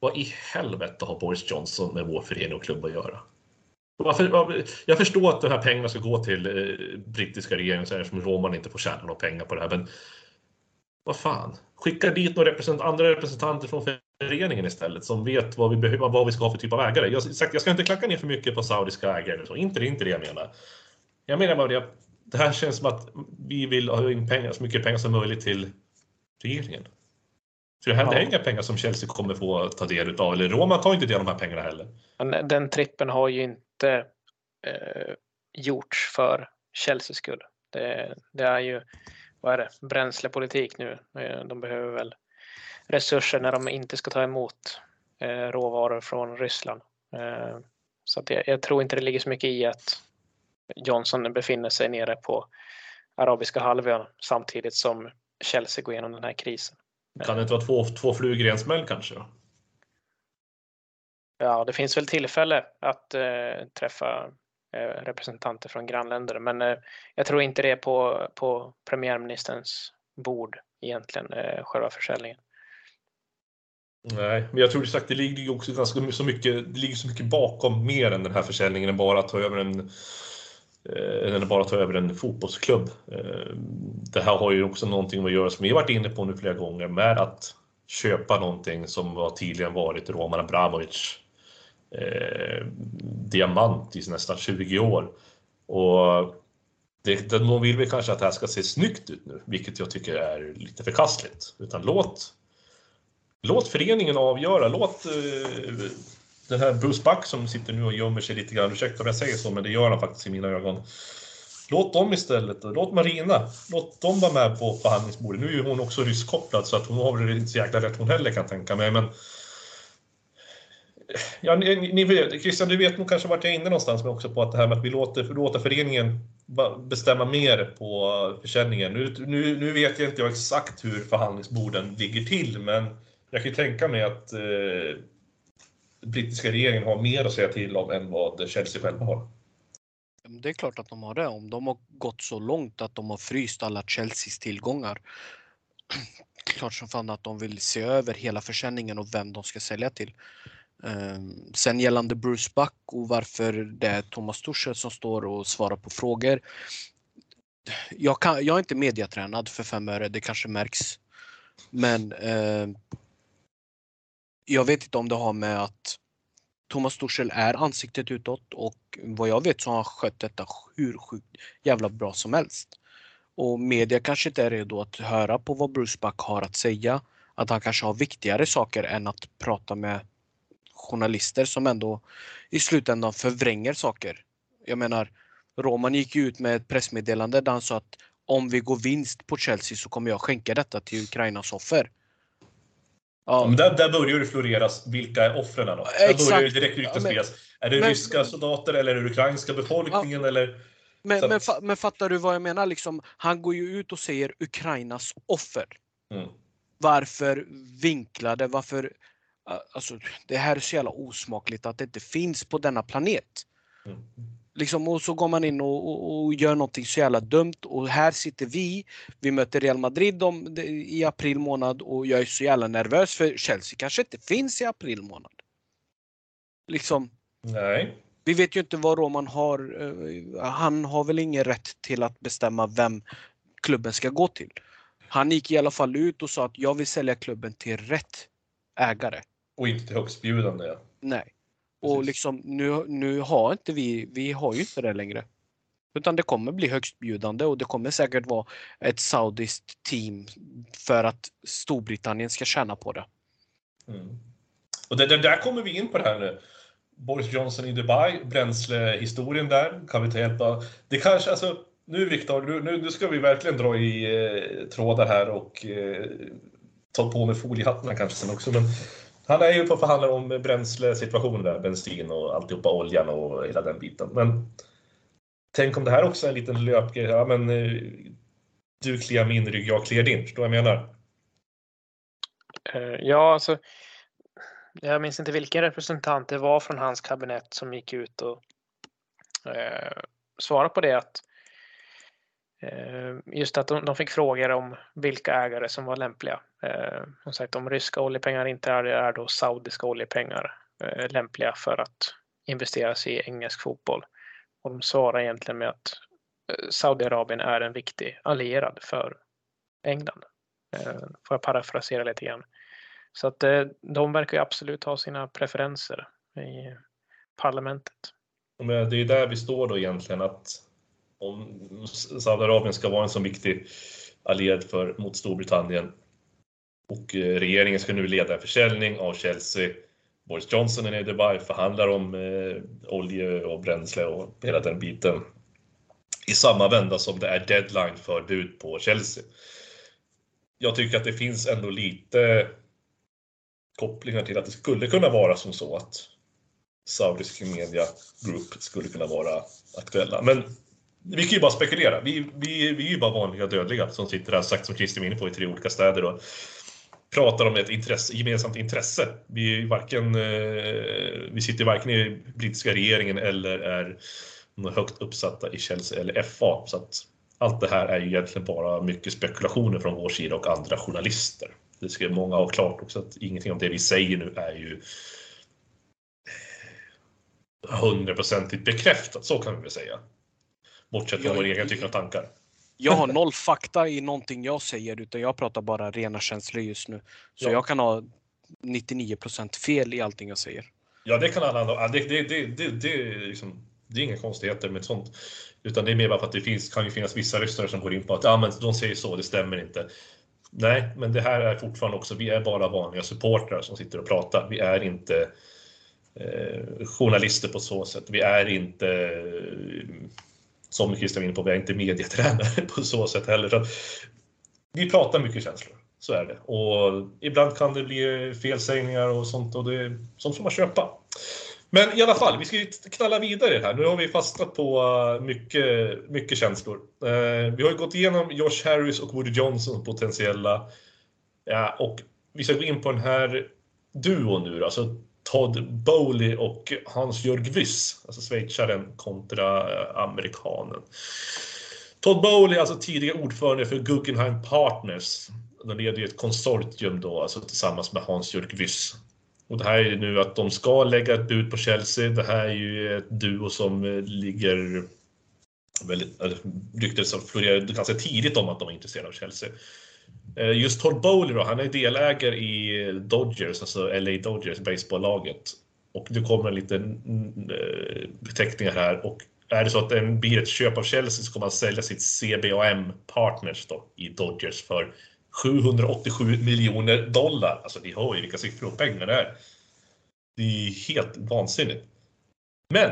Vad i helvete har Boris Johnson med vår förening och klubb att göra? Jag förstår att de här pengarna ska gå till brittiska regeringen eftersom Roman inte får tjäna några pengar på det här. Men vad fan, skicka dit några representant, andra representanter från föreningen istället som vet vad vi, behöver, vad vi ska ha för typ av ägare. Jag, jag ska inte klacka ner för mycket på saudiska ägare. Så. Inte, det är inte det jag menar. Jag menar bara det det här känns som att vi vill ha in pengar, så mycket pengar som möjligt till regeringen. Så det här ja. är inga pengar som Chelsea kommer få ta del av, eller Roma tar inte del av de här pengarna heller. Den trippen har ju inte eh, gjorts för Chelseas skull. Det, det, är ju, vad är det, bränslepolitik nu. Eh, de behöver väl resurser när de inte ska ta emot eh, råvaror från Ryssland. Eh, så att jag, jag, tror inte det ligger så mycket i att Johnson befinner sig nere på Arabiska halvön samtidigt som Chelsea går igenom den här krisen. Kan det inte vara två, två flugor i en smäll kanske? Ja, det finns väl tillfälle att eh, träffa Eh, representanter från grannländer, men eh, jag tror inte det är på, på premiärministerns bord egentligen, eh, själva försäljningen. Nej, men jag tror sagt det ligger också ganska så mycket, det ligger så mycket bakom mer än den här försäljningen än bara att ta över en än bara ta över en fotbollsklubb. Det här har ju också någonting att göra, som vi varit inne på nu flera gånger, med att köpa någonting som har tidigare varit Roman Abramovic eh, diamant i nästan 20 år. Och det, de vill väl kanske att det här ska se snyggt ut nu, vilket jag tycker är lite förkastligt. Utan låt, låt föreningen avgöra, låt eh, den här Bruce Buck som sitter nu och gömmer sig lite grann, ursäkta om jag säger så, men det gör han faktiskt i mina ögon. Låt dem istället, låt Marina, låt dem vara med på förhandlingsbordet. Nu är ju hon också rysskopplad så att hon har väl inte så jäkla rätt hon heller kan tänka mig, men Ja, ni, ni vet, Christian, du vet nog kanske vart jag är inne någonstans men också på att det här med att vi låter, låter föreningen bestämma mer på försäljningen. Nu, nu, nu vet jag inte jag exakt hur förhandlingsborden ligger till, men jag kan tänka mig att eh, brittiska regeringen har mer att säga till om än vad Chelsea själva har. Det är klart att de har det. Om de har gått så långt att de har fryst alla Chelseas tillgångar. Klart som fan att de vill se över hela försäljningen och vem de ska sälja till. Ehm, sen gällande Bruce Buck och varför det är Thomas Torssell som står och svarar på frågor. Jag, kan, jag är inte mediatränad för fem öre, det kanske märks. Men eh, jag vet inte om det har med att Thomas Torssell är ansiktet utåt och vad jag vet så har han skött detta hur sjukt jävla bra som helst. Och media kanske inte är redo att höra på vad Bruce Buck har att säga. Att han kanske har viktigare saker än att prata med journalister som ändå i slutändan förvränger saker. Jag menar, Roman gick ut med ett pressmeddelande där han sa att om vi går vinst på Chelsea så kommer jag skänka detta till Ukrainas offer. Ja. Men där, där börjar det floreras, vilka är offren då? Exakt. Där börjar det direkt rykten ja. Är det men, ryska soldater eller är det ukrainska befolkningen ja. eller? Men, men, men, fattar du vad jag menar? Liksom, han går ju ut och säger Ukrainas offer. Mm. Varför vinklade, varför Alltså, det här är så jävla osmakligt att det inte finns på denna planet. Mm. Liksom, och så går man in och, och, och, gör någonting så jävla dumt och här sitter vi. Vi möter Real Madrid om, i april månad och jag är så jävla nervös för Chelsea kanske inte finns i april månad. Liksom. Nej. Vi vet ju inte vad Roman har. Eh, han har väl ingen rätt till att bestämma vem klubben ska gå till. Han gick i alla fall ut och sa att jag vill sälja klubben till rätt ägare. Och inte till högstbjudande. Ja. Nej. Och liksom nu, nu har inte vi, vi har ju inte det längre. Utan det kommer bli högstbjudande och det kommer säkert vara ett saudiskt team för att Storbritannien ska tjäna på det. Mm. Och det, det, där kommer vi in på det här nu. Boris Johnson i Dubai, bränslehistorien där, kan vi ta hjälp av. Det kanske, alltså, nu Viktor, nu, nu ska vi verkligen dra i eh, trådar här och eh, ta på med foliehattarna kanske sen också. Men han är ju på förhandlar om bränslesituationen där, bensin och alltihopa, oljan och hela den biten. Men tänk om det här också är en liten löpgrej. Ja, men, eh, du kliar min rygg, jag kliar din. Förstår du vad jag menar? Eh, ja, alltså. Jag minns inte vilken representant det var från hans kabinett som gick ut och eh, svarade på det att Eh, just att de, de, fick frågor om vilka ägare som var lämpliga. Eh, som sagt, om ryska oljepengar inte är det, är då saudiska oljepengar eh, lämpliga för att investeras i engelsk fotboll. Och de svarar egentligen med att Saudiarabien är en viktig allierad för England. Får jag parafrasera lite grann. Så att de verkar ju absolut ha sina preferenser i parlamentet. Men det är där vi står då egentligen att om Saudiarabien ska vara en så viktig allierad för, mot Storbritannien och eh, regeringen ska nu leda en försäljning av Chelsea Boris Johnson är nere i Dubai, förhandlar om eh, olje och bränsle och hela den biten. I samma vända som det är deadline för bud på Chelsea. Jag tycker att det finns ändå lite kopplingar till att det skulle kunna vara som så att Saudisk Media Group skulle kunna vara aktuella. Men vi kan ju bara spekulera. Vi, vi, vi är ju bara vanliga dödliga som sitter här, sagt som Christer var inne på, i tre olika städer. Och pratar om ett intresse, gemensamt intresse. Vi, varken, eh, vi sitter varken i brittiska regeringen eller är högt uppsatta i Chelsea eller FA. Så att allt det här är ju egentligen bara mycket spekulationer från vår sida och andra journalister. Det ska många ha klart också att ingenting av det vi säger nu är ju hundraprocentigt bekräftat, så kan vi väl säga. Bortsett från våra egna tycker och tankar. Jag har noll fakta i någonting jag säger utan jag pratar bara rena känslor just nu. Så ja. jag kan ha 99% fel i allting jag säger. Ja, det kan alla andra. Det, det, det, det, det, är liksom, det är inga konstigheter med sånt. Utan det är mer bara för att det finns, kan ju finnas vissa lyssnare som går in på att ja, men de säger så, det stämmer inte. Nej, men det här är fortfarande också, vi är bara vanliga supportrar som sitter och pratar. Vi är inte eh, journalister på så sätt. Vi är inte som Christian var inne på, vi är inte medietränare på så sätt heller. Så vi pratar mycket känslor, så är det. Och ibland kan det bli felsägningar och sånt och det är sånt får man köpa. Men i alla fall, vi ska knalla vidare här. Nu har vi fastnat på eh, mycket, mycket känslor. Eh, vi har ju gått igenom Josh Harris och Woody Johnson potentiella. Ja, och vi ska gå in på den här duon nu alltså Todd Bowley och Hans-Jörg Wyss, alltså schweizaren kontra eh, amerikanen. Todd Bowley, alltså tidigare ordförande för Guggenheim Partners. De leder ju ett konsortium då, alltså tillsammans med Hans-Jörg Wyss. Och det här är ju nu att de ska lägga ett bud på Chelsea. Det här är ju ett duo som eh, ligger väldigt, ryktet som florerade ganska tidigt om att de är intresserade av Chelsea. Eh, just Todd Bowley då, han är delägare i Dodgers, alltså LA Dodgers, baseballlaget. Och det kommer lite eh, beteckningar här och är det så att det blir ett köp av Chelsea så kommer han sälja sitt CBAM Partners då, i Dodgers för 787 miljoner dollar. Alltså ni hör ju vilka siffror och pengar det är. Det är helt vansinnigt. Men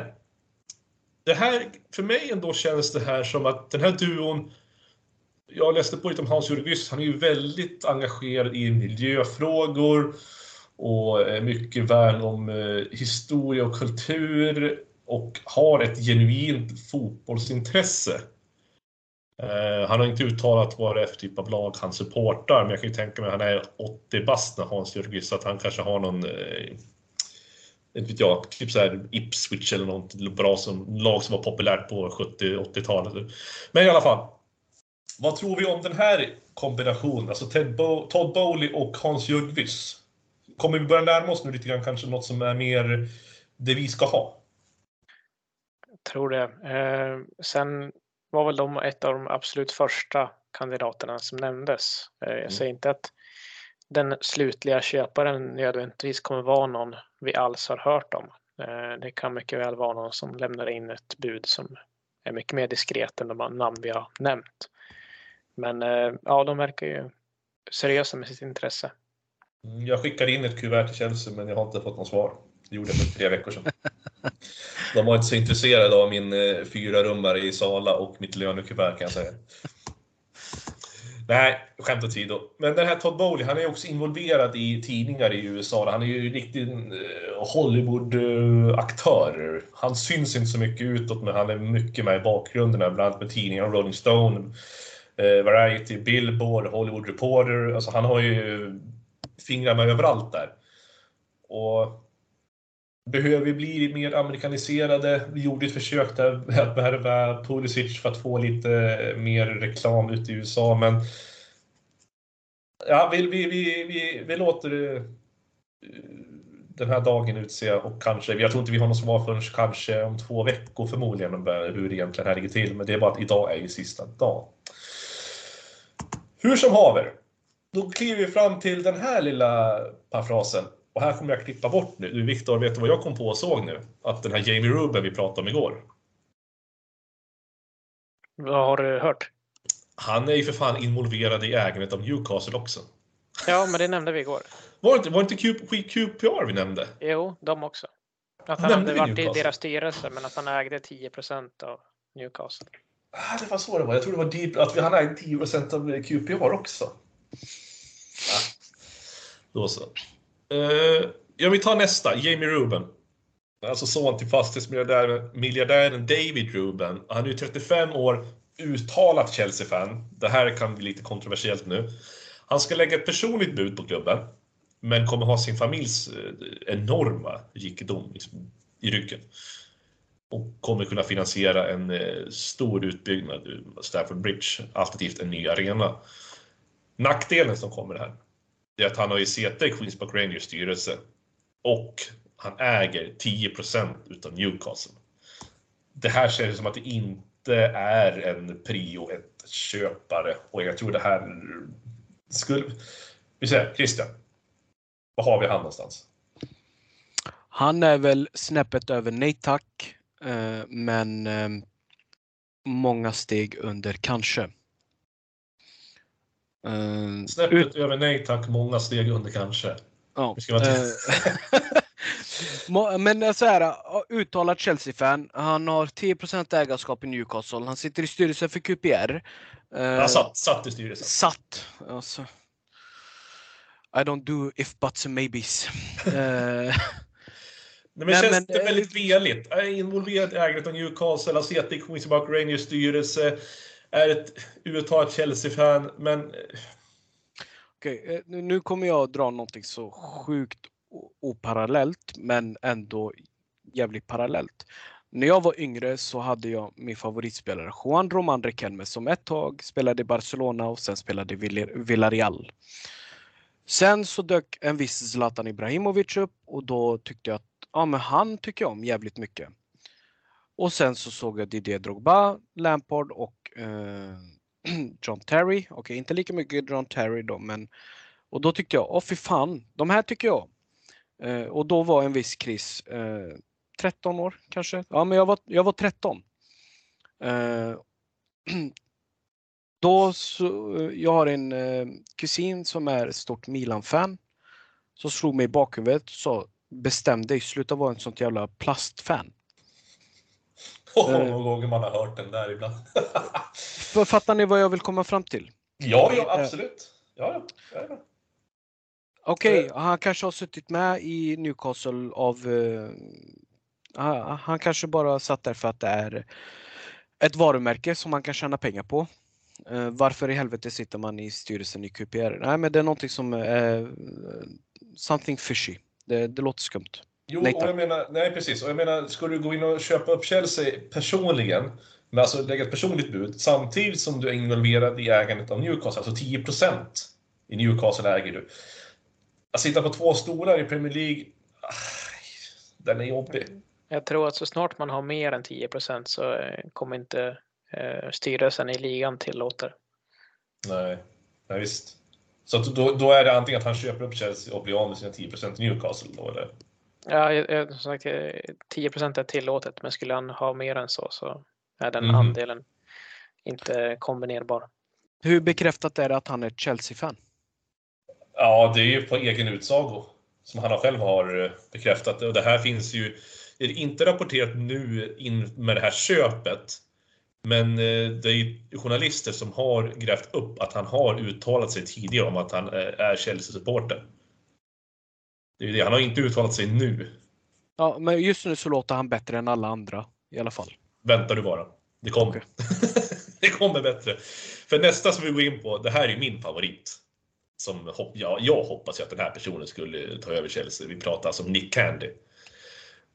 det här, för mig ändå känns det här som att den här duon jag läste på lite om Hans Jurgis. Han är ju väldigt engagerad i miljöfrågor och eh, mycket värn om eh, historia och kultur och har ett genuint fotbollsintresse. Eh, han har inte uttalat vad det är för typ av lag han supportar, men jag kan ju tänka mig att han är 80 bast när Hans Jörgis, att han kanske har någon inte vet jag, typ så här Ipswich eller något bra som, lag som var populärt på 70-80-talet. Men i alla fall, vad tror vi om den här kombinationen? Alltså Ted Bo Todd Bowley och Hans Jörgvis. Kommer vi börja närma oss nu lite grann kanske något som är mer det vi ska ha? Jag tror det. Eh, sen var väl de ett av de absolut första kandidaterna som nämndes. Eh, jag mm. säger inte att den slutliga köparen nödvändigtvis kommer vara någon vi alls har hört om. Eh, det kan mycket väl vara någon som lämnar in ett bud som är mycket mer diskret än de namn vi har nämnt. Men eh, ja, de verkar ju seriösa med sitt intresse. Mm, jag skickade in ett kuvert till Chelsea men jag har inte fått något svar. Det gjorde jag för tre veckor sedan. De var inte så intresserade av min eh, fyra rummare i Sala och mitt lönekuvert kan jag säga. Nej, skämt åsido. Men den här Todd Bowley, han är också involverad i tidningar i USA. Han är ju en riktig eh, Hollywood-aktör. Han syns inte så mycket utåt, men han är mycket med i bakgrunden, bland annat med tidningar, Rolling Stone, eh, Variety, typ Billboard, Hollywood Reporter. Alltså han har ju fingrarna överallt där. Och behöver vi bli mer amerikaniserade. Vi gjorde ett försök där att värva Pulisic för att få lite mer reklam ute i USA, men ja, vi, vi, vi, vi, vi låter eh, den här dagen utse och kanske, jag tror inte vi har något svar förrän kanske om två veckor förmodligen om hur det egentligen här ligger till, men det är bara att idag är ju sista dagen. Hur som haver, då kliver vi fram till den här lilla parafrasen. Och här kommer jag klippa bort nu. Viktor, vet du vad jag kom på och såg nu? Att den här Jamie Ruben vi pratade om igår. Vad har du hört? Han är ju för fan involverad i ägandet av Newcastle också. Ja, men det nämnde vi igår. Var det inte, var det inte Q, QPR vi nämnde? Jo, de också. Att han nämnde hade varit i deras styrelse, men att han ägde 10 av Newcastle. Ah, det var så det var. Jag trodde det var att han ägde 10 av QPR också. Ah. Då så. Uh, ja, vi tar nästa. Jamie Ruben. Alltså son till fastighetsmiljardären David Ruben. Han är ju 35 år, uttalat Chelsea-fan. Det här kan bli lite kontroversiellt nu. Han ska lägga ett personligt bud på klubben, men kommer ha sin familjs eh, enorma rikedom i ryggen. Och kommer kunna finansiera en eh, stor utbyggnad Stafford Bridge, alternativt en ny arena. Nackdelen som kommer här, är att han har ju suttit i Queens Park Rangers styrelse och han äger 10% utav Newcastle. Det här känns som att det inte är en prio ett köpare och jag tror det här skulle... Vi säger Christian, var har vi han någonstans? Han är väl snäppet över nej tack, men eh, många steg under kanske. Uh, Snäppet ut... över nej tack, många steg under kanske. Ja. Uh, men så här, uttalat Chelsea-fan. Han har 10% ägarskap i Newcastle. Han sitter i styrelsen för QPR. Han satt, satt i styrelsen. Satt. Alltså. I don't do if buts and maybes. Nej, men Nej, känns men, det väldigt veligt? Är involverad i ägandet av Newcastle, har suttit i Queens Park Rangers styrelse är ett uttalat Chelsea-fan, men... Okej, okay, eh, nu kommer jag dra någonting så sjukt oparallellt, men ändå jävligt parallellt. När jag var yngre så hade jag min favoritspelare Juan Roman Riquelme som ett tag spelade i Barcelona och sen spelade i Villarreal. Sen så dök en viss Zlatan Ibrahimovic upp och då tyckte jag att ja, men han tycker jag om jävligt mycket. Och sen så såg jag Didier Drogba, Lampard och eh, John Terry. Okej, okay, inte lika mycket John Terry då, men och då tyckte jag, åh fy fan, de här tycker jag. Eh, och då var en viss Chris eh, 13 år kanske. Ja, men jag var, jag var 13. Eh, då så, eh, jag har en eh, kusin som är stort Milan-fan. Så slog mig i bakhuvudet och sa bestäm dig, sluta vara en sånt jävla plastfan. Oh, någon gång man har hört den där ibland. Fattar ni vad jag vill komma fram till? Ja, ja eh, absolut. Ja, ja. Okej, okay, han kanske har suttit med i Newcastle av... Uh, han kanske bara satt där för att det är ett varumärke som man kan tjäna pengar på. Uh, varför i helvete sitter man i styrelsen i QPR? Nej, men det är någonting som uh, something fishy. Det, det låter skumt. Jo, nej, och jag menar, nej precis. Och jag menar, ska du gå in och köpa upp Chelsea personligen, men alltså lägga ett personligt bud, samtidigt som du är involverad i ägandet av Newcastle, alltså 10% i Newcastle äger du. Att sitta på två stolar i Premier League, ah, den är jobbig. Jag tror att så snart man har mer än 10% så eh, kommer inte eh, styrelsen i ligan tillåta Nej, nej visst. Så då, då är det antingen att han köper upp Chelsea och blir av med sina 10 i Newcastle då, eller? Ja, som sagt, 10% är tillåtet, men skulle han ha mer än så så är den Mhm. andelen inte kombinerbar. Hur bekräftat är det att han är Chelsea-fan? Ja, det är ju på egen utsago som han själv har eh, bekräftat. Och det här finns ju är inte rapporterat nu in med det här köpet. Men eh, det är ju journalister som har grävt upp att han har uttalat sig tidigare om att han eh, är Chelsea-supporter. Det är det. Han har inte uttalat sig nu. Ja, men just nu så låter han bättre än alla andra i alla fall. Vänta du bara. Det kommer. Okej. det kommer bättre. För nästa som vi går in på, det här är min favorit. Som, hopp- ja, jag hoppas ju att den här personen skulle ta över Chelsea. Vi pratar alltså om Nick Candy.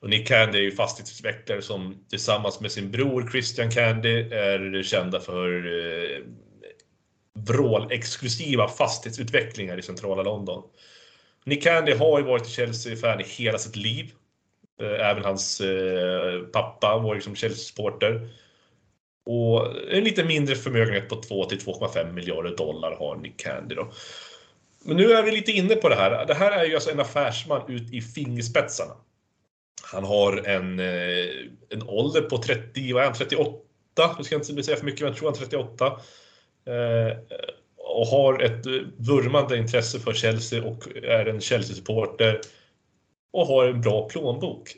Och Nick Candy är ju fastighetsutvecklare som tillsammans med sin bror Christian Candy är kända för eh, vrålexklusiva fastighetsutvecklingar i centrala London. Nick Candy har ju varit Chelsea-fan i hela sitt liv. Eh, även hans eh, pappa var ju Chelsea-supporter. Och en lite mindre förmögenhet på 2 till 2,5 miljarder dollar har Nick Candy då. Men nu är vi lite inne på det här. Det här är ju alltså en affärsman ut i fingerspetsarna. Han har en, eh, en ålder på 30, vad är han, 38? Nu ska jag inte säga för mycket, men jag tror han är 38. Eh, och har ett eh, vurmande intresse för Chelsea och är en Chelsea-supporter. Och har en bra plånbok.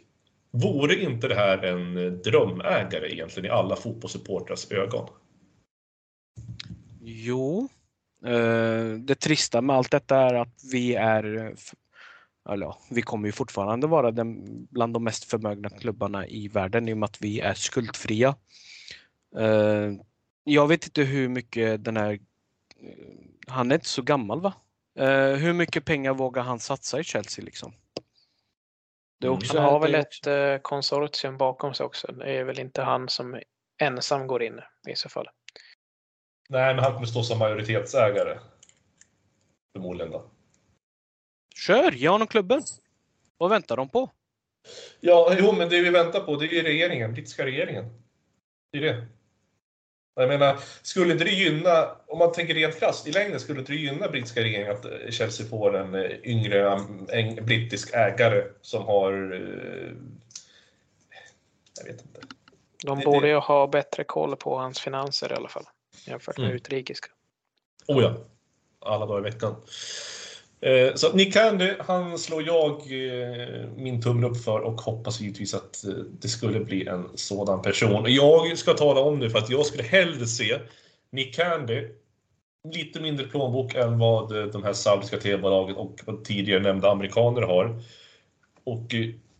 Vore inte det här en drömägare egentligen i alla fotbollssupportrars ögon? Jo. Eh, det trista med allt detta är att vi är, eh, eller ja, vi kommer ju fortfarande vara den, bland de mest förmögna klubbarna i världen i och med att vi är skuldfria. Eh, jag vet inte hur mycket den här, eh, han är inte så gammal va? Eh, hur mycket pengar vågar han satsa i Chelsea liksom? Det Mm. också, Han har väl ett eh, konsortium bakom sig också. Det är väl inte han som ensam går in i så fall. Nej, men han kommer stå som majoritetsägare. Förmodligen då. Kör, ge honom klubben! Vad väntar de på? Ja, jo, men det vi väntar på det är ju regeringen, brittiska regeringen. Det är det. Jag menar, skulle inte det gynna, om man tänker rent krasst, i längden skulle inte det gynna brittiska regeringen att eh, Chelsea får en eh, yngre en brittisk ägare som har... eh, Jag vet inte. De Det- borde det- ju ha bättre koll på hans finanser i alla fall. Jämfört med Mm. utrikiska. Oh ja, alla dagar i veckan. Eh, så att Nick Candy, han slår jag eh, min tumme upp för och hoppas givetvis att eh, det skulle bli en sådan person. Jag ska tala om det för att jag skulle hellre se Nick Candy, lite mindre plånbok än vad de här saudiska tv-bolagen och tidigare nämnda amerikaner har. Och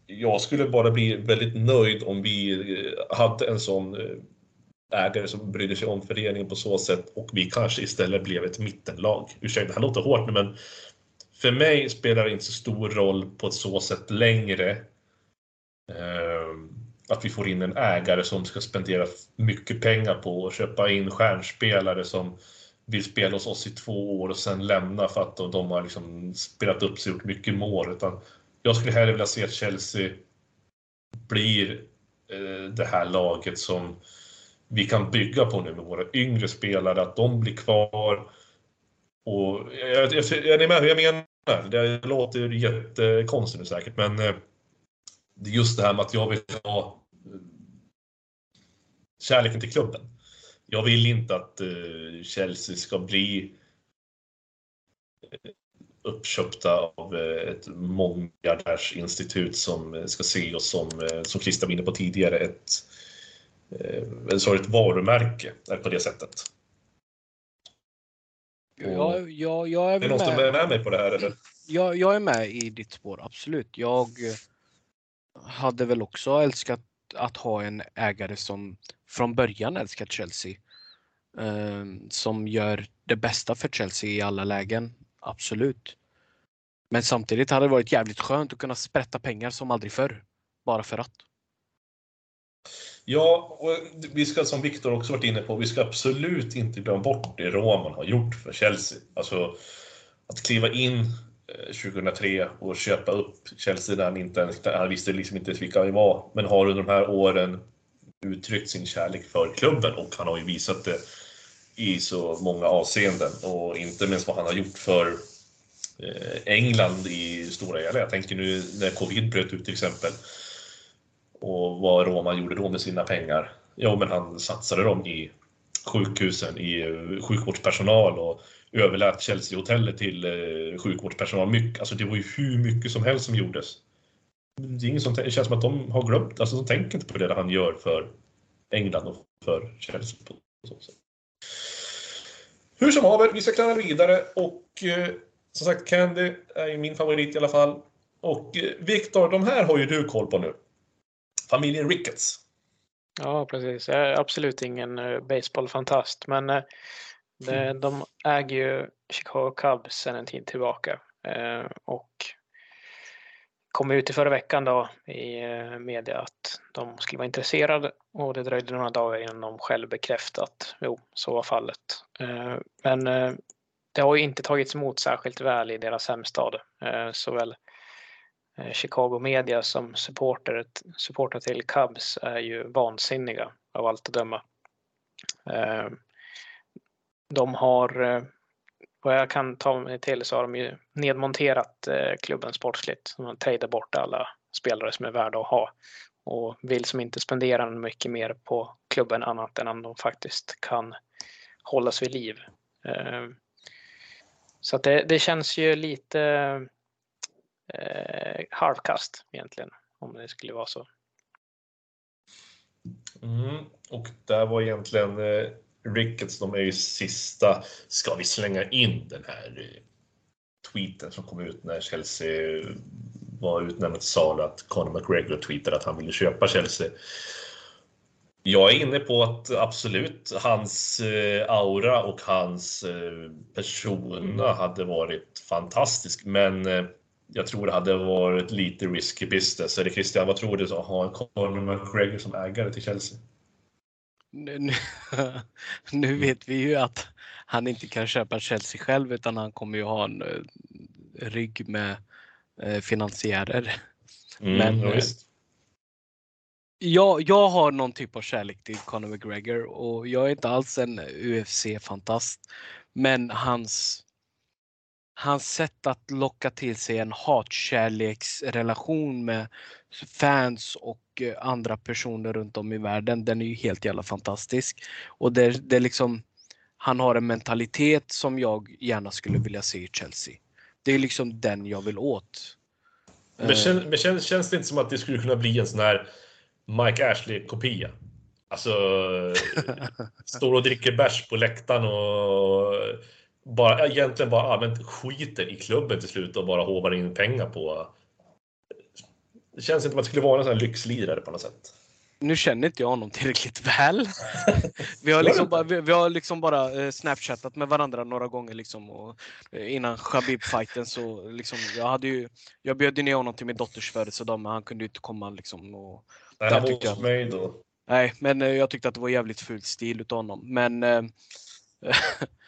jag skulle bara bli väldigt nöjd om vi hade en sån ägare som brydde sig om föreningen på så sätt och vi kanske istället blev ett mittenlag. Ursäkta, det här låter hårt nu, men för mig spelar det inte så stor roll på ett så sätt längre eh, att vi får in en ägare som ska spendera mycket pengar på att köpa in stjärnspelare som vill spela hos oss i två år och sen lämna för att de, de har liksom spelat upp sig och gjort mycket mål. Utan jag skulle hellre vilja se att Chelsea blir eh, det här laget som vi kan bygga på nu med våra yngre spelare, att de blir kvar. Och jag, jag, jag, är med hur jag menar? Det låter jättekonstigt nu säkert, men eh, det är just det här med att jag vill ha eh, kärleken till klubben. Jag vill inte att eh, Chelsea ska bli uppköpta av ett mångmiljardärsinstitut som ska se oss som, som Christer var inne på tidigare, ett, ett varumärke på det sättet. Ja, ja, jag är Är det någon som är med mig på det här eller? jag, jag är med i ditt spår, absolut. Jag eh, hade väl också älskat att ha en ägare som från början älskat Chelsea. Eh, som gör det bästa för Chelsea i alla lägen, absolut. Men samtidigt hade det varit jävligt skönt att kunna sprätta pengar som aldrig förr. Bara för att. Ja, och vi ska som Viktor också varit inne på, vi ska absolut inte glömma bort det Roman har gjort för Chelsea. Alltså att kliva in eh, 2003 och köpa upp Chelsea där han inte ens, han visste liksom inte ens vilka vi var, men har under de här åren uttryckt sin kärlek för klubben och han har ju visat det i så många avseenden och inte minst vad han har gjort för eh, England i stora delar. Jag tänker nu när covid bröt ut till exempel och vad Roma gjorde då med sina pengar. Ja, men han satsade dem i sjukhusen, i eh, sjukvårdspersonal och överlät Chelsea-hotellet till eh, sjukvårdspersonal. Mycket, alltså det var ju hur mycket som helst som gjordes. Det, är ingen som, det känns som att de har glömt, alltså de tänker inte på det han gör för England och för Chelsea. På så sätt. Hur som haver, vi ska klara vidare och eh, som sagt Candy är ju min favorit i alla fall. Och eh, Viktor, de här har ju du koll på nu. Familjen Ricketts. Ja, precis. Jag är absolut ingen uh, baseballfantast, men uh, det, de äger ju Chicago Cubs sedan en tid tillbaka uh, och kom ut i förra veckan då i media att de skulle vara intresserade och det dröjde några dagar innan de själv bekräftat jo, så var fallet. Men det har ju inte tagits emot särskilt väl i deras hemstad. Såväl Eh, Eh, Chicago media som supporter, supporter till Cubs är ju vansinniga av allt att döma. Eh, de har, eh, vad jag kan ta mig till så har de ju nedmonterat klubben sportsligt. De har tradat bort alla spelare som är värda att ha och vill som inte spendera mycket mer på klubben annat än om de faktiskt kan hållas vid liv. Så att det, det känns ju lite eh, halvkast egentligen, om det skulle vara så. Mm, och där var egentligen eh, Ricketts, de är ju sista, ska vi slänga in den här eh, tweeten som kom ut när Chelsea var utnämnd till salu, att Conor McGregor tweetade att han ville köpa Chelsea. Jag är inne på att absolut, hans eh, aura och hans eh, persona mm. hade varit fantastisk, men eh, jag tror det hade varit lite risky business. Eller Christian, vad tror du att ha en Conor McGregor som ägare till Chelsea? Nu, nu, nu, vet vi ju att han inte kan köpa Chelsea själv utan han kommer ju ha en uh, rygg med uh, finansiärer. Mm, Men ja, uh, jag, jag har någon typ av kärlek till Conor McGregor och jag är inte alls en UFC-fantast. Men hans hans sätt att locka till sig en hatkärleksrelation med fans och eh, andra personer runt om i världen, den är ju helt jävla fantastisk. Och det, det är liksom, han har en mentalitet som jag gärna skulle vilja se i Chelsea. Det är liksom den jag vill åt. Men, eh. känns, men känns, känns det inte som att det skulle kunna bli en sån här Mike Ashley-kopia? Alltså, står och dricker bärs på läktaren och bara, egentligen bara allmänt skiter i klubben till slut och bara hovar in pengar på... Det känns inte som att det skulle vara en sån här lyxlirare på något sätt. Nu känner inte jag honom tillräckligt väl. vi, har liksom bara, vi, vi, har liksom bara eh, snapchattat med varandra några gånger liksom och, eh, innan Khabib-fighten så liksom, jag hade ju, jag bjöd ner honom till min dotters födelsedag men han kunde inte komma liksom. Och, Nej, han var hos mig då. Nej, men eh, jag tyckte att det var jävligt fult stil utav honom. Men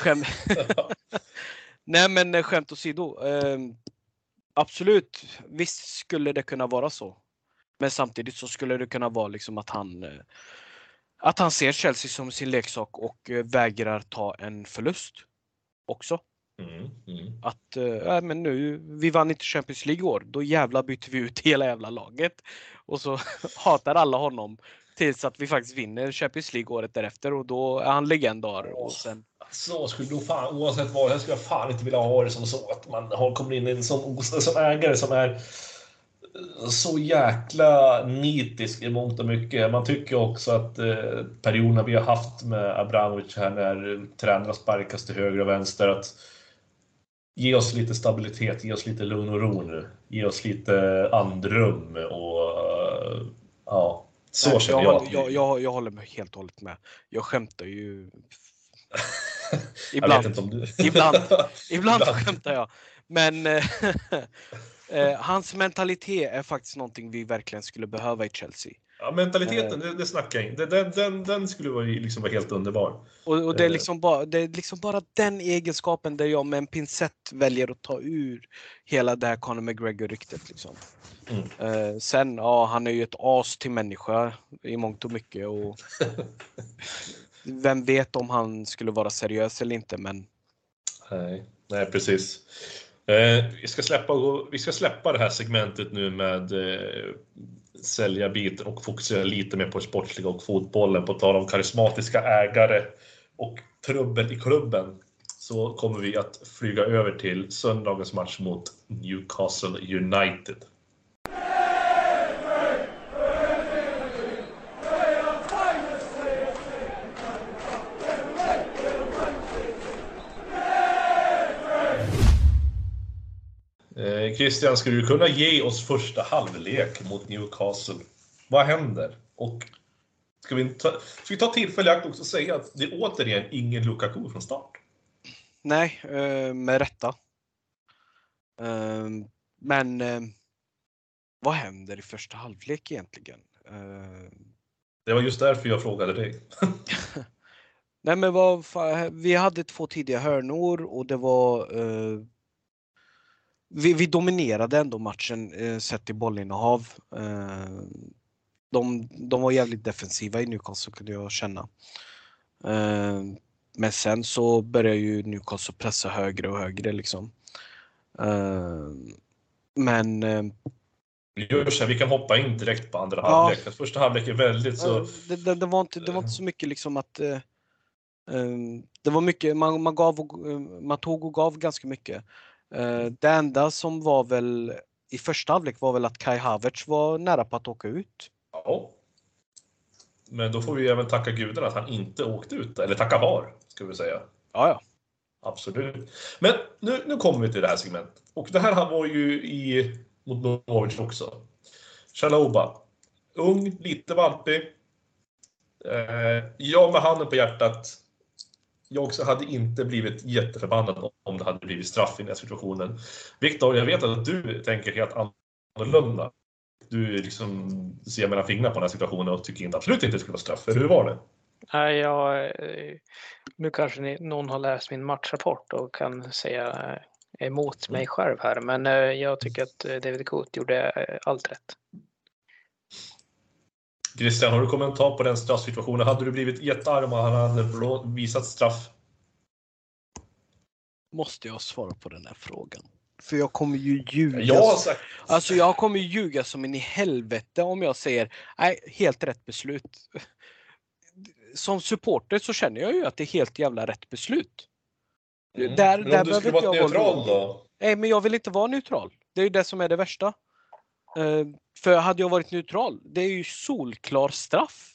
Skämt. Nej men eh, skämt åsido. Eh, absolut, visst skulle det kunna vara så. Men samtidigt så skulle det kunna vara liksom att han eh, att han ser Chelsea som sin leksak och eh, vägrar ta en förlust också. Mm, mm. Att, äh, men nu, vi vann inte Champions League i år, då jävla byter vi ut hela jävla laget. Och så hatar alla honom tills att vi faktiskt vinner Champions League året därefter och då är han legendar. Och sen... Så skulle nog fan, oavsett vad, jag skulle fan inte vilja ha det som så att man har kommit in i en sån, som ägare som är så jäkla nitisk i mångt och mycket. Man tycker också att eh, perioderna vi har haft med Abramovic här när tränarna sparkas till höger och vänster, att ge oss lite stabilitet, ge oss lite lugn och ro nu. Ge oss lite andrum och ja, så Nej, känner jag. Jag, jag, jag håller helt och hållet med. Jag skämtar ju. ibland. Jag du... ibland, ibland skämtar jag. Men eh, eh, hans mentalitet är faktiskt någonting vi verkligen skulle behöva i Chelsea. Ja, mentaliteten, det, det snackar jag in. Den, den, den skulle vara, liksom vara helt underbar. Och, och det, är liksom bara, det är liksom bara den egenskapen där jag med en pincett väljer att ta ur hela det här Conor McGregor-ryktet. Liksom. Mm. Eh, sen, ja, han är ju ett as till människa i mångt och mycket. Och vem vet om han skulle vara seriös eller inte, men... Nej, nej precis. Eh, vi, ska släppa, vi ska släppa det här segmentet nu med eh, sälja biten och fokusera lite mer på det sportsliga och fotbollen. På tal om karismatiska ägare och trubbel i klubben så kommer vi att flyga över till söndagens match mot Newcastle United. Eh, Christian, skulle du kunna ge oss första halvlek mot Newcastle? Vad händer? Och ska vi ta, ska vi ta tillfälle i akt också och säga att det är återigen ingen Lukaku från start? Nej, eh, med rätta. Ehm, men eh, vad händer i första halvlek egentligen? Det var just därför jag frågade dig. Nej men vad, vi hade två tidiga hörnor och det var eh, vi, vi dominerade ändå matchen eh, sett till bollinnehav. Eh, de, de var jävligt defensiva i Newcastle kunde jag känna. Eh, men sen så börjar ju Newcastle pressa högre och högre liksom. Eh, men eh, Vi här, vi kan hoppa in direkt på andra Ja. halvlek. För Första halvlek är väldigt så... Det, det, det, var inte, det var inte så mycket liksom att eh, eh, det var mycket, man, man, gav och, eh, man tog och gav ganska mycket. Eh, det enda som var väl i första halvlek var väl att Kai Havertz var nära på att åka ut. Ja. Men då får vi även tacka gudarna att han inte åkte ut. Eller tacka var, ska vi säga. Ja, ja. Absolut. Men nu, nu kommer vi till det här segmentet. Och det här var ju i, mot Norwich också. Chaloba. Ung, lite valpig. Eh, jag med handen på hjärtat. Jag också hade inte blivit jätteförbannad om det hade blivit straff i den här situationen. Viktor, jag vet att du tänker helt annorlunda. Du liksom ser mellan fingrarna på den här situationen och tycker inte, absolut inte det skulle vara straff. Eller hur var det? Nej, jag, nu kanske ni, någon har läst min matchrapport och kan säga eh, emot mig själv här, men eh, jag tycker att eh, David Coot gjorde allt rätt. Christian, har du kommentar på den straffsituationen? Hade du blivit jättearg om han hade visat straff? Måste jag svara på den här frågan? För jag kommer ju ljuga. Jag sagt... Alltså jag kommer ju ljuga som in i helvete om jag säger nej, helt rätt beslut. Som supporter så känner jag ju att det är helt jävla rätt beslut. Mm. Där, Men där om du skulle vara neutral då? Nej, men jag vill inte vara neutral. Det är ju det som är det värsta. Eh, för hade jag varit neutral, det är ju solklar straff.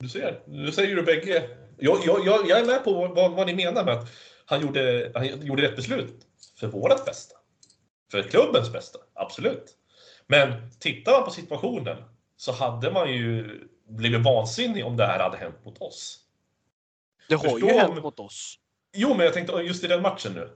Du ser, nu säger du bägge. Jag, jag, jag, jag är med på vad, vad ni menar med att han gjorde, han gjorde rätt beslut. För vårat bästa. För klubbens bästa, absolut. Men tittar man på situationen så hade man ju blivit vansinnig om det här hade hänt mot oss. Det har Förstå ju om- hänt mot oss. Jo, men jag tänkte just i den matchen nu.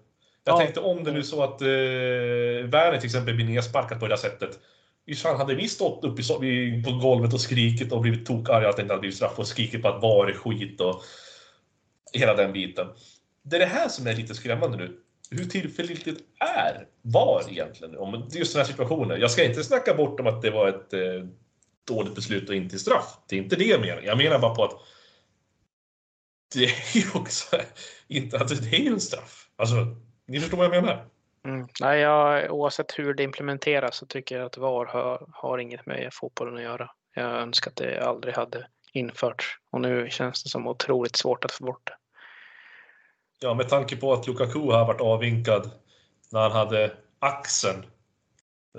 Jag Ja. tänkte om det nu så att eh, Werner till exempel blir nedsparkad på det där sättet. Just fan, hade vi stått uppe i, på golvet och skrikit och blivit tokarga att det inte hade blivit straff och skrikit på att VAR är skit och hela den biten. Det är det här som är lite skrämmande nu. Hur tillförlitligt är VAR egentligen? Om just den här situationen. Jag ska inte snacka bort om att det var ett eh, dåligt beslut och inte straff. Det är inte det jag menar. Jag menar bara på att det är ju också inte att det är en straff. Alltså, ni förstår vad jag menar? Mm. Nej, jag, oavsett hur det implementeras så tycker jag att VAR har, har inget med fotbollen att göra. Jag önskar att det aldrig hade införts och nu känns det som otroligt svårt att få bort det. Ja, med tanke på att Lukaku har varit avvinkad när han hade axeln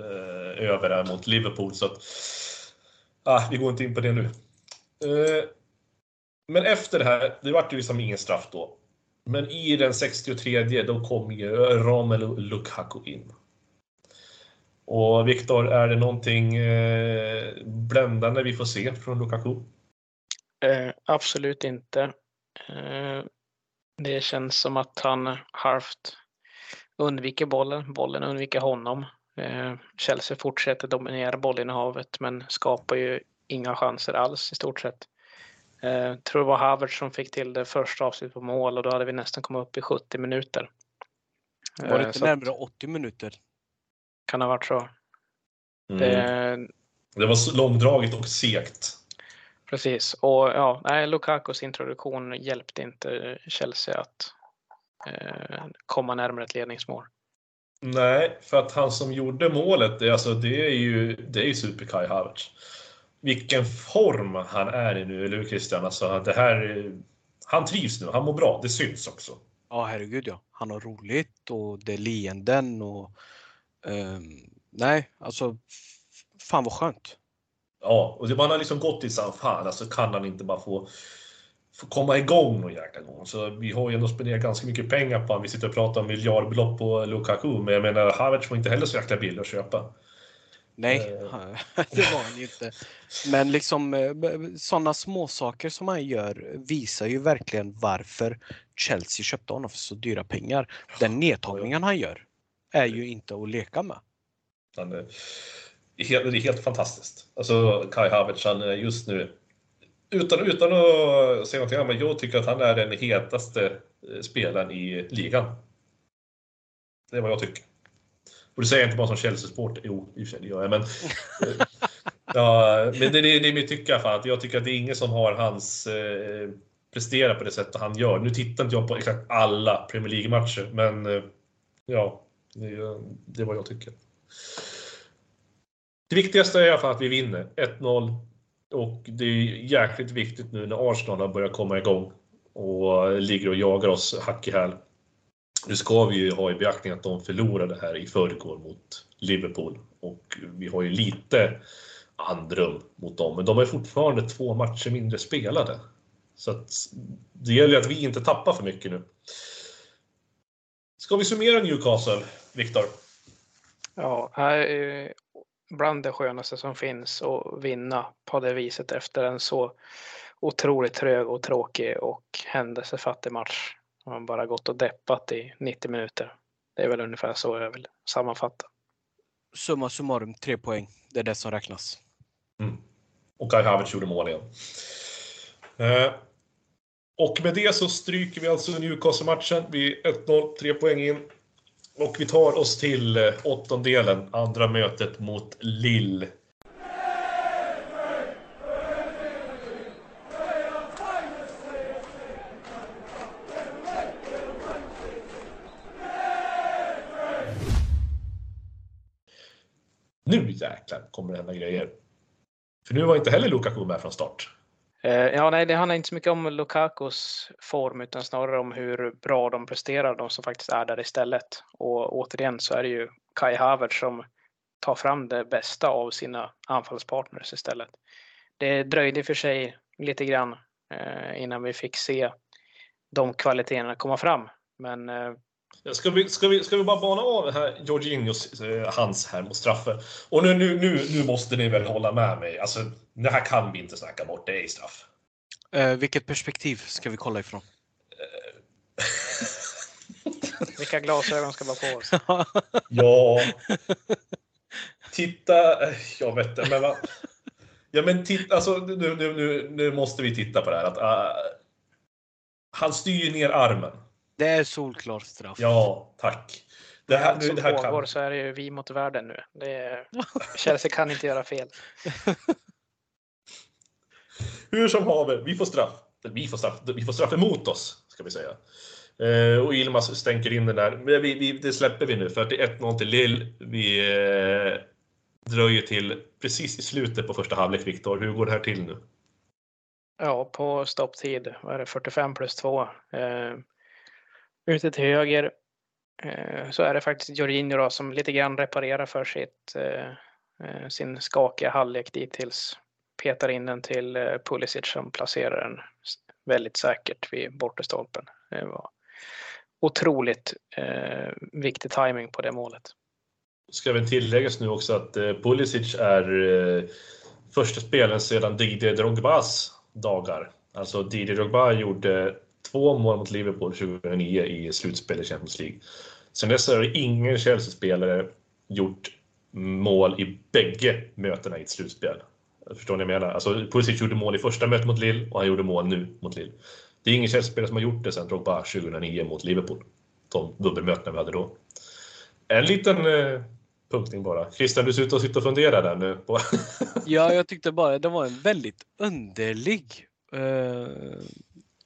eh, över där mot Liverpool. Så att, ah, vi går inte in på det nu. Eh, men efter det här, det vart ju liksom ingen straff då. Men i den 63 då kom ju Romelu Lukaku in. Och Viktor, är det någonting eh, bländande vi får se från Lukaku? Eh, absolut inte. Eh, det känns som att han halvt undviker bollen. Bollen undviker honom. Eh, Chelsea fortsätter dominera bollinnehavet men skapar ju inga chanser alls i stort sett. Eh, tror det var Havertz som fick till det första avslutet på mål och då hade vi nästan kommit upp i 70 minuter. Var det Eh, inte närmare 80 minuter? Kan ha varit så. Mm. Det, Det var så långdraget och segt. Precis, och ja, nej, Lukakus introduktion hjälpte inte Chelsea att eh, komma närmare ett ledningsmål. Nej, för att han som gjorde målet, det, alltså, det är ju, det är ju Super Kai Havertz. Vilken form han är i nu, eller hur Christian? Alltså, det här, han trivs nu, han mår bra, det syns också. Ja, herregud ja. Han har roligt och det är leenden och um, nej, alltså fan vad skönt. Ja, och man har liksom gått i sam fan, alltså kan han inte bara få, få komma igång någon jäkla gång. Så vi har ju ändå spenderat ganska mycket pengar på honom. Vi sitter och pratar om miljardbelopp på Lukaku, men jag menar Havertz var inte heller så jäkla billig att köpa. Nej, det var han ju inte. Men liksom eh, sådana småsaker som han gör visar ju verkligen varför Chelsea köpte honom för så dyra pengar. Den nedtagningen han gör är ju inte att leka med. Han är helt, det är helt fantastiskt. Alltså Kai Havertz, han är just nu, utan, utan att säga någonting annat, men jag tycker att han är den hetaste eh, spelaren i ligan. Det är vad jag tycker. Och det säger jag inte bara som Chelsea-supporter. Jo, i och för sig det gör jag, men... ja, men det, det, det är mitt tycke i alla fall. Jag tycker att det är ingen som har hans... Eh, presterar på det sättet han gör. Nu tittar inte jag på exakt alla Premier League-matcher, men eh, ja, det, det är vad jag tycker. Det viktigaste är i alla fall att vi vinner. 1-0. Och det är jäkligt viktigt nu när Arsenal har börjat komma igång och ligger och jagar oss hack i häl. Nu ska vi ju ha i beaktning att de förlorade här i förrgår mot Liverpool och vi har ju lite andrum mot dem, men de är fortfarande två matcher mindre spelade. Så att det gäller att vi inte tappar för mycket nu. Ska vi summera Newcastle, Viktor? Ja, bland det skönaste som finns att vinna på det viset efter en så otroligt trög och tråkig och händelsefattig match. Man bara gått och deppat i 90 minuter. Det är väl ungefär så jag vill sammanfatta. Summa summarum, tre poäng. Det är det som räknas. Mm. Och Kai Havertz gjorde mål igen. Eh, och med det så stryker vi alltså Newcastle-matchen. Vi är 1-0, tre poäng in. Och vi tar oss till eh, åttondelen, andra mötet mot Lille. Nu jäklar kommer det hända grejer. För nu var inte heller Lukaku med från start. Eh, ja, nej, det handlar inte så mycket om Lukakos form utan snarare om hur bra de presterar, de som faktiskt är där istället. Och återigen så är det ju Kai Havertz som tar fram det bästa av sina anfallspartners istället. Det dröjde för sig lite grann eh, innan vi fick se de kvaliteterna komma fram. Men eh, Ska vi, ska, vi, ska vi bara bana av här Jorginhos eh, hands här mot straffen? Och nu, nu, nu, nu måste ni väl hålla med mig. Alltså, det här kan vi inte snacka bort. Det är straff. Eh, vilket perspektiv ska vi kolla ifrån? Vilka glasögon ska vara på oss? ja. Titta. Jag vet inte, men va? Ja, men titta. Alltså, nu, nu, nu, nu måste vi titta på det här. Att, uh, han styr ner armen. Det är solklar straff. Ja, tack. Det här, nu, det här pågår kan... så är det ju vi mot världen nu. Det är... Chelsea kan inte göra fel. Hur som haver, vi får straff. Vi får straff, vi får straff emot oss, ska vi säga. Eh, och Ilmas stänker in den där. Men vi, vi, det släpper vi nu, för att det är 1-0 till Lill. Vi eh, dröjer till precis i slutet på första halvlek, Viktor. Hur går det här till nu? Ja, på stopptid, vad är det, 45 plus 2. Eh, Ute till höger eh, så är det faktiskt Jorginho då, som lite grann reparerar för sitt, eh, eh, sin skakiga halvlek dittills. Petar in den till Pulisic som placerar den väldigt säkert vid bortre stolpen. Det var otroligt viktig timing på det målet. Ska väl tilläggas nu också att Pulisic är första spelaren sedan Didier Drogbas dagar. Alltså Didier Drogba gjorde två mål mot Liverpool 2009 i slutspel i Champions League. Sen dess har ingen Chelsea-spelare gjort mål i bägge mötena i ett slutspel. Förstår ni vad jag menar? Alltså, Pulisic gjorde mål i första mötet mot Lille och han gjorde mål nu mot Lille. Det är ingen Chelsea-spelare som har gjort det sedan Drogba 2009 mot Liverpool. De dubbelmötena vi hade då. En liten eh, punktning bara. Christian, du ser ut att sitta och fundera där nu. På ja, jag tyckte bara det var en väldigt underlig eh,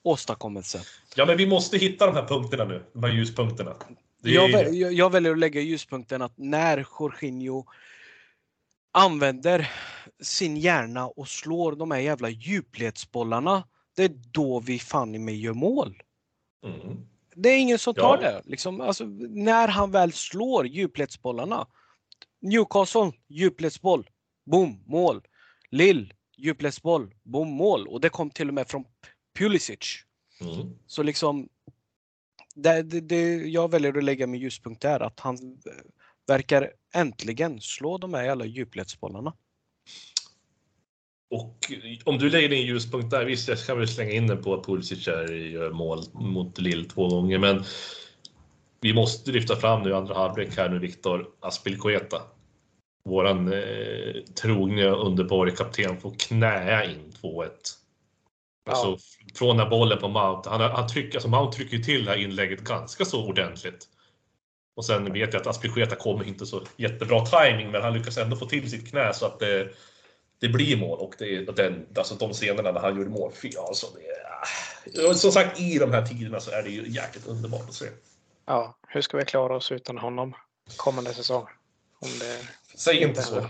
åstadkommelse. Ja, men vi måste hitta de här punkterna nu, de här ljuspunkterna. Är Jag, jag, jag väljer att lägga ljuspunkten att när Jorginho använder sin hjärna och slår de här jävla djupledsbollarna, det är då vi fan i mig gör mål. Mm. Det är ingen som tar Ja. det. Liksom, alltså, när han väl slår djupledsbollarna. Newcastle, djupledsboll, boom, mål. Lill, djupledsboll, boom, mål. Och det kom till och med från Pulisic. Mm. Så liksom, det, det, det, jag väljer att lägga min ljuspunkt där, att han eh, verkar äntligen slå de här jävla djupledsbollarna. Och om du lägger din ljuspunkt där, visst jag ska väl slänga in den på att Pulisic gör mål mot Lille två gånger, men vi måste lyfta fram nu andra halvlek här nu Viktor Aspelkueta. Våran eh, trogne underbara kapten får knäa in 2-1. Alltså från den bollen på Mount. Han, han trycker, alltså Mount trycker ju till det här inlägget ganska så ordentligt. Och sen vet jag att Aspelkueta kommer inte så jättebra timing men han lyckas ändå få till sitt knä så att det, det blir mål. Och det är den, alltså de scenerna när han gjorde mål, fy alltså. Det som sagt, i de här tiderna så är det ju jäkligt underbart att se. Ja, hur ska vi klara oss utan honom kommande säsong? Om det... Säg inte så.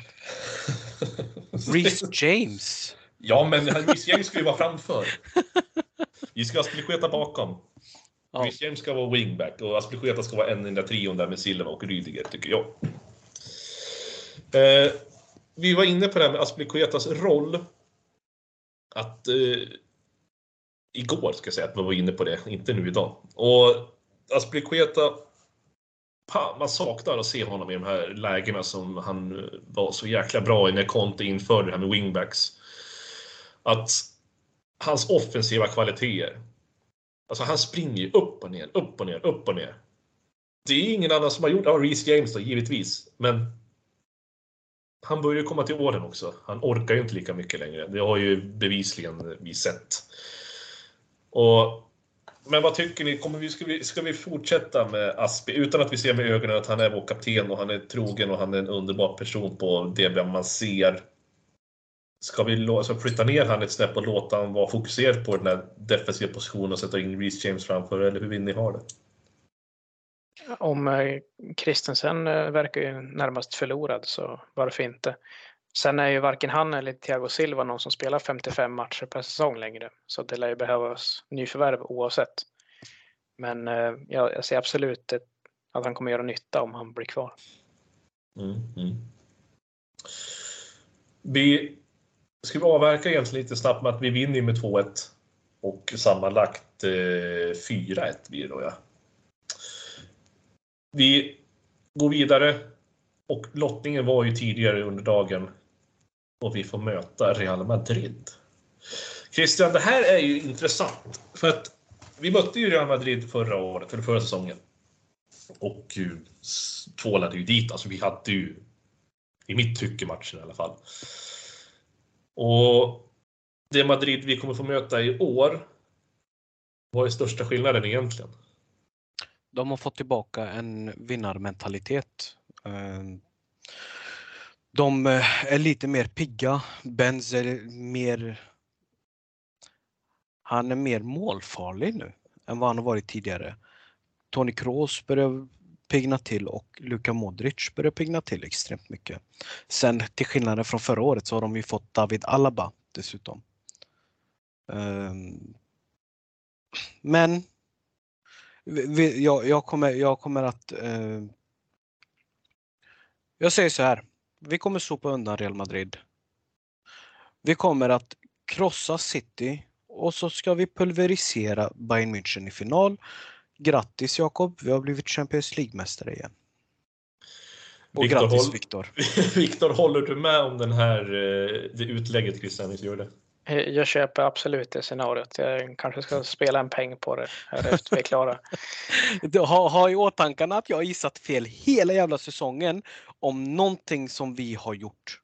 Reece James. Ja, men James ska ju vara framför. Vi ska ha Aspelkueta bakom. Ja. James ska vara wingback och Aspelkueta ska vara en i den där trion där med Silva och Rydiger, tycker jag. Eh, vi var inne på det här med Aspelkuetas roll. Att... Eh, igår ska jag säga att vi var inne på det, inte nu idag. Och Aspelkueta... Fan, man saknar att se honom i de här lägena som han eh, var så jäkla bra i när Conte införde det här med wingbacks. Att hans offensiva kvaliteter. Alltså han springer ju upp och ner, upp och ner, upp och ner. Det är ingen annan som har gjort det. Ja, Reece James då, givetvis. Men han börjar ju komma till åren också. Han orkar ju inte lika mycket längre. Det har ju bevisligen vi sett. Och, men vad tycker ni? Kommer vi, ska, vi, ska vi fortsätta med Aspi utan att vi ser med ögonen att han är vår kapten och han är trogen och han är en underbar person på det man ser? Ska vi alltså flytta ner han ett snäpp och låta han vara fokuserad på den här defensiva positionen och sätta in Reece James framför? Eller hur vill ni ha det? Om eh, Christensen eh, verkar ju närmast förlorad så varför inte? Sen är ju varken han eller Thiago Silva någon som spelar 55 matcher per säsong längre. Så det lär ju behövas nyförvärv oavsett. Men eh, jag, jag ser absolut att han kommer göra nytta om han blir kvar. Mm, mm. Vi ska vi avverka egentligen lite snabbt med att vi vinner med 2-1 och sammanlagt eh, 4-1 blir det då ja. Vi går vidare och lottningen var ju tidigare under dagen och vi får möta Real Madrid. Christian, det här är ju intressant för att vi mötte ju Real Madrid förra året, eller förra säsongen. Och eh, tvålade ju dit. Alltså vi hade ju, i mitt tycke, matchen i alla fall. Och det Madrid vi kommer få möta i år, vad är största skillnaden egentligen? De har fått tillbaka en vinnarmentalitet. Eh, de eh, är lite mer pigga. Benz är mer... Han är mer målfarlig nu än vad han har varit tidigare. Toni Kroos börjar pigna till och Luka Modric börjar pigna till extremt mycket. Sen till skillnad från förra året så har de ju fått David Alaba dessutom. Ehm, men jag, kommer, jag kommer att... Ehm, jag säger så här. Vi kommer sopa undan Real Madrid. Vi kommer att krossa City och så ska vi pulverisera Bayern München i final. Grattis Jakob, vi har blivit Champions League-mästare igen. Och Viktor, grattis håll- Viktor. Viktor, håller du med om den här, eh, det utlägget Christian gjorde? Eh, Jag köper absolut det scenariot. Jag kanske ska spela en peng på det här efter vi är klara. Ha, ha i åtanke att jag har gissat fel hela jävla säsongen om någonting som vi har gjort.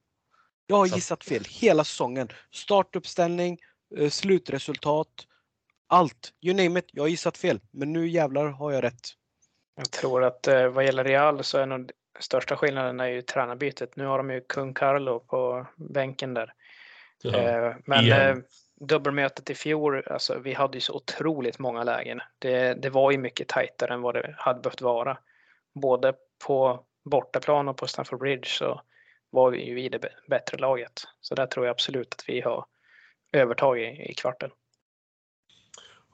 Jag har Så- gissat fel hela säsongen. Startuppställning, eh, slutresultat, allt. You name it, jag har gissat fel. Men nu jävlar har jag rätt. Jag tror att eh, vad gäller Real så är nog största skillnaden är ju tränarbytet. Nu har de ju kung Carlo på bänken där. Ja. Eh, Men Igen. eh, dubbelmötet i fjol, alltså vi hade ju så otroligt många lägen. Det, det var ju mycket tajtare än vad det hade behövt vara. både på bortaplan och på Stamford Bridge så var vi ju i det bättre laget. Så där tror jag absolut att vi har övertag i, i kvarten.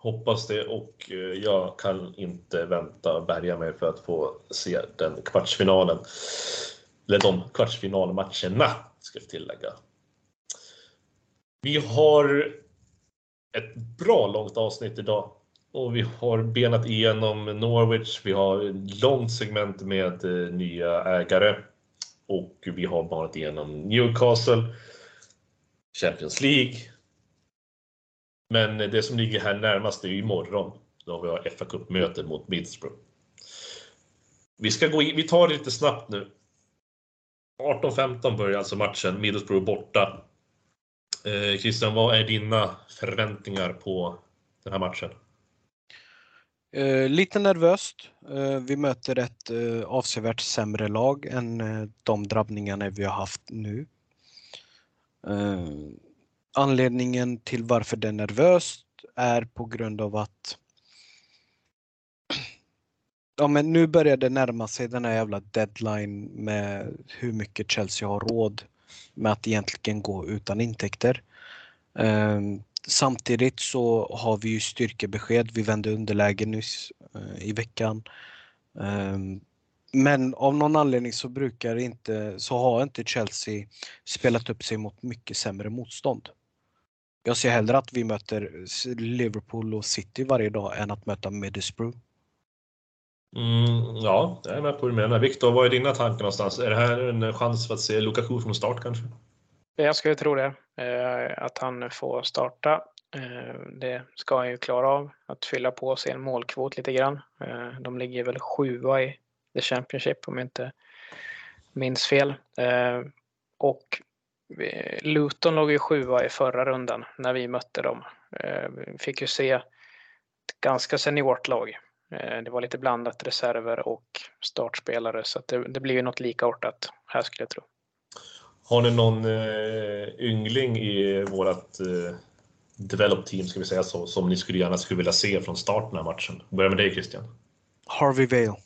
Hoppas det och eh, jag kan inte vänta och bärga mig för att få se den kvartsfinalen. Eller de kvartsfinalmatcherna, ska jag tillägga. Vi har ett bra långt avsnitt idag och vi har benat igenom Norwich. Vi har ett långt segment med eh, nya ägare och vi har banat igenom Newcastle, Champions League. Men det som ligger här närmast är ju imorgon då vi har FA Cup-möte mot Middlesbrough. Vi ska gå in, vi tar det lite snabbt nu. 18.15 börjar alltså matchen, Middlesbrough borta. Eh, Christian, vad är dina förväntningar på den här matchen? Eh, lite nervöst. Eh, vi möter ett eh, avsevärt sämre lag än eh, de drabbningarna vi har haft nu. Eh, Anledningen till varför det är nervöst är på grund av att Ja men nu börjar det närma sig den här jävla deadline med hur mycket Chelsea har råd med att egentligen gå utan intäkter. Um, Samtidigt så har vi ju styrkebesked. Vi vände underläge nyss eh, i veckan. Um, men av någon anledning så brukar inte, så har inte Chelsea spelat upp sig mot mycket sämre motstånd. Jag ser hellre att vi möter Liverpool och City varje dag än att möta Middlesbrough. Mm, ja, jag är med på hur du menar. Viktor, vad är dina tankar någonstans? Är det här en chans för att se Lukaku från start kanske? Jag skulle tro det. Eh, att han får starta. Eh, det ska han ju klara av. Att fylla på sin målkvot lite grann. Eh, de ligger väl sjua i The Championship om jag inte minns fel. Och Luton låg ju sjua i förra rundan när vi mötte dem. Vi fick ju se ett ganska seniort lag. Det var lite blandat reserver och startspelare så det, det blir ju något likartat här skulle jag tro. Har ni någon eh, yngling i vårt eh, develop team, ska vi säga så, som ni skulle gärna skulle vilja se från starten av matchen? Börja med dig Christian. Harvey Vale.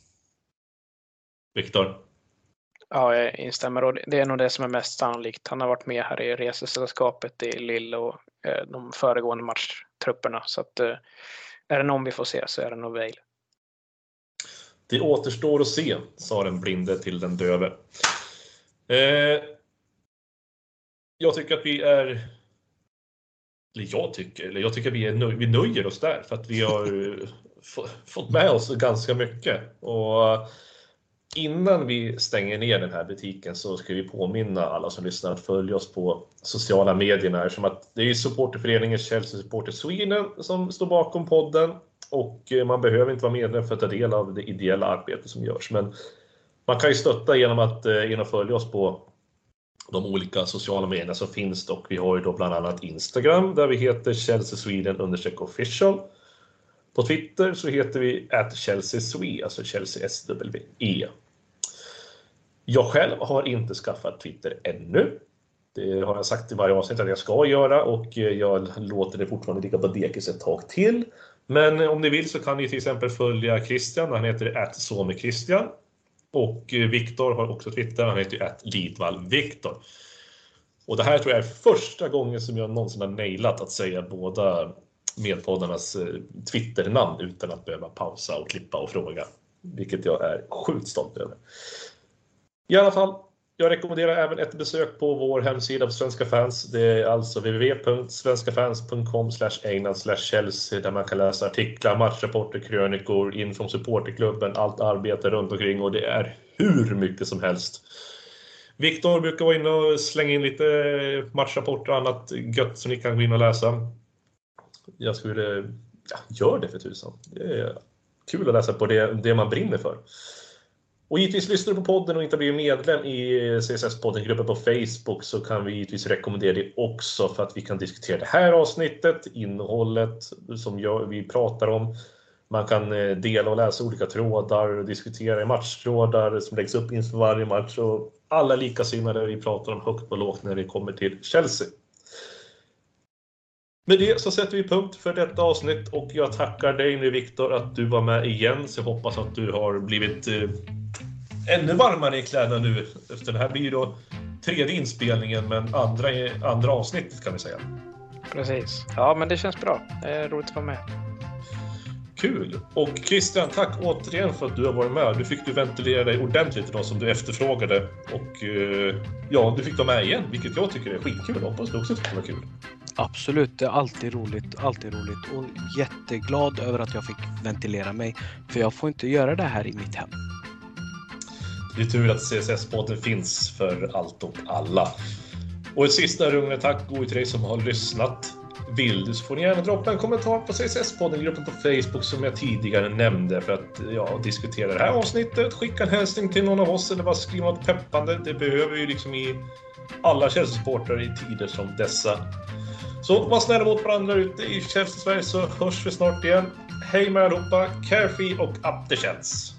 Viktor? Ja, jag instämmer och det är nog det som är mest sannolikt. Han har varit med här i resesällskapet i Lille och eh, de föregående matchtrupperna. Så att eh, är det någon vi får se så är det nog Vale. Det återstår att se, sa den blinde till den döve. Eh, jag tycker att vi är... Eller jag tycker, eller jag tycker att vi, är nöj, vi nöjer oss där för att vi har eh, fått med oss ganska mycket. Och innan vi stänger ner den här butiken så ska vi påminna alla som lyssnar att följa oss på sociala medierna eftersom att det är supporterföreningen Chelsea Supporter Sweden som står bakom podden och eh, man behöver inte vara medlem för att ta del av det ideella arbete som görs. Men man kan ju stötta genom att, eh, genom att följa oss på de olika sociala medierna som finns och vi har ju då bland annat Instagram där vi heter Chelsea Sweden understreck official. På Twitter så heter vi at Chelsea Swe, alltså Chelsea SWE. Jag själv har inte skaffat Twitter ännu. Det har jag sagt i varje avsnitt att jag ska göra och jag låter det fortfarande ligga på dekis ett tag till. Men om ni vill så kan ni till exempel följa Christian, han heter att Christian. Och Viktor har också Twitter, han heter ju Viktor. Och det här tror jag är första gången som jag någonsin har nailat att säga båda medpoddarnas eh, Twitternamn utan att behöva pausa och klippa och fråga. Vilket jag är sjukt stolt över. I alla fall, jag rekommenderar även ett besök på vår hemsida för Svenska fans. Det är alltså www.svenskafans.com Chelsea där man kan läsa artiklar, matchrapporter, krönikor, in från supporterklubben, allt arbete runt omkring och det är hur mycket som helst. Viktor brukar vara inne och slänga in lite matchrapporter och annat gött som ni kan gå in och läsa. Jag skulle... Ja, gör det för tusan. Det är kul att läsa på det, det man brinner för. Och givetvis lyssnar du på podden och inte blivit medlem i CSS-podden-gruppen på Facebook så kan vi givetvis rekommendera det också för att vi kan diskutera det här avsnittet, innehållet som vi pratar om. Man kan eh, dela och läsa olika trådar och diskutera i matchtrådar som läggs upp inför varje match och alla likasinnade vi pratar om högt och lågt när det kommer till Chelsea. Med det så sätter vi punkt för detta avsnitt och jag tackar dig nu Viktor att du var med igen. Så jag hoppas att du har blivit eh, ännu varmare i kläderna nu. Efter det här blir ju då tredje inspelningen, men andra, andra avsnittet kan vi säga. Precis. Ja, men det känns bra. Det är roligt att vara med. Kul! Och Christian, tack återigen för att du har varit med. Nu fick du ventilera dig ordentligt idag som du efterfrågade. Och eh, ja, du fick vara med igen, vilket jag tycker är skitkul. Hoppas du också tycker det var kul. Absolut, det är alltid roligt, alltid roligt och jätteglad över att jag fick ventilera mig. För jag får inte göra det här i mitt hem. Det är tur att CSS-podden finns för allt och alla. Och ett sista rungande tack går till dig som har lyssnat. Vill du så får ni gärna droppa en kommentar på CSS-podden-gruppen på Facebook som jag tidigare nämnde för att ja, diskutera det här avsnittet. Skicka en hälsning till någon av oss eller bara skriva något peppande. Det behöver ju liksom i alla källsupportrar i tider som dessa. Så var snälla mot varandra ute i Chelsea-Sverige så hörs vi snart igen. Hej med allihopa! Carefree och up the Chelsea!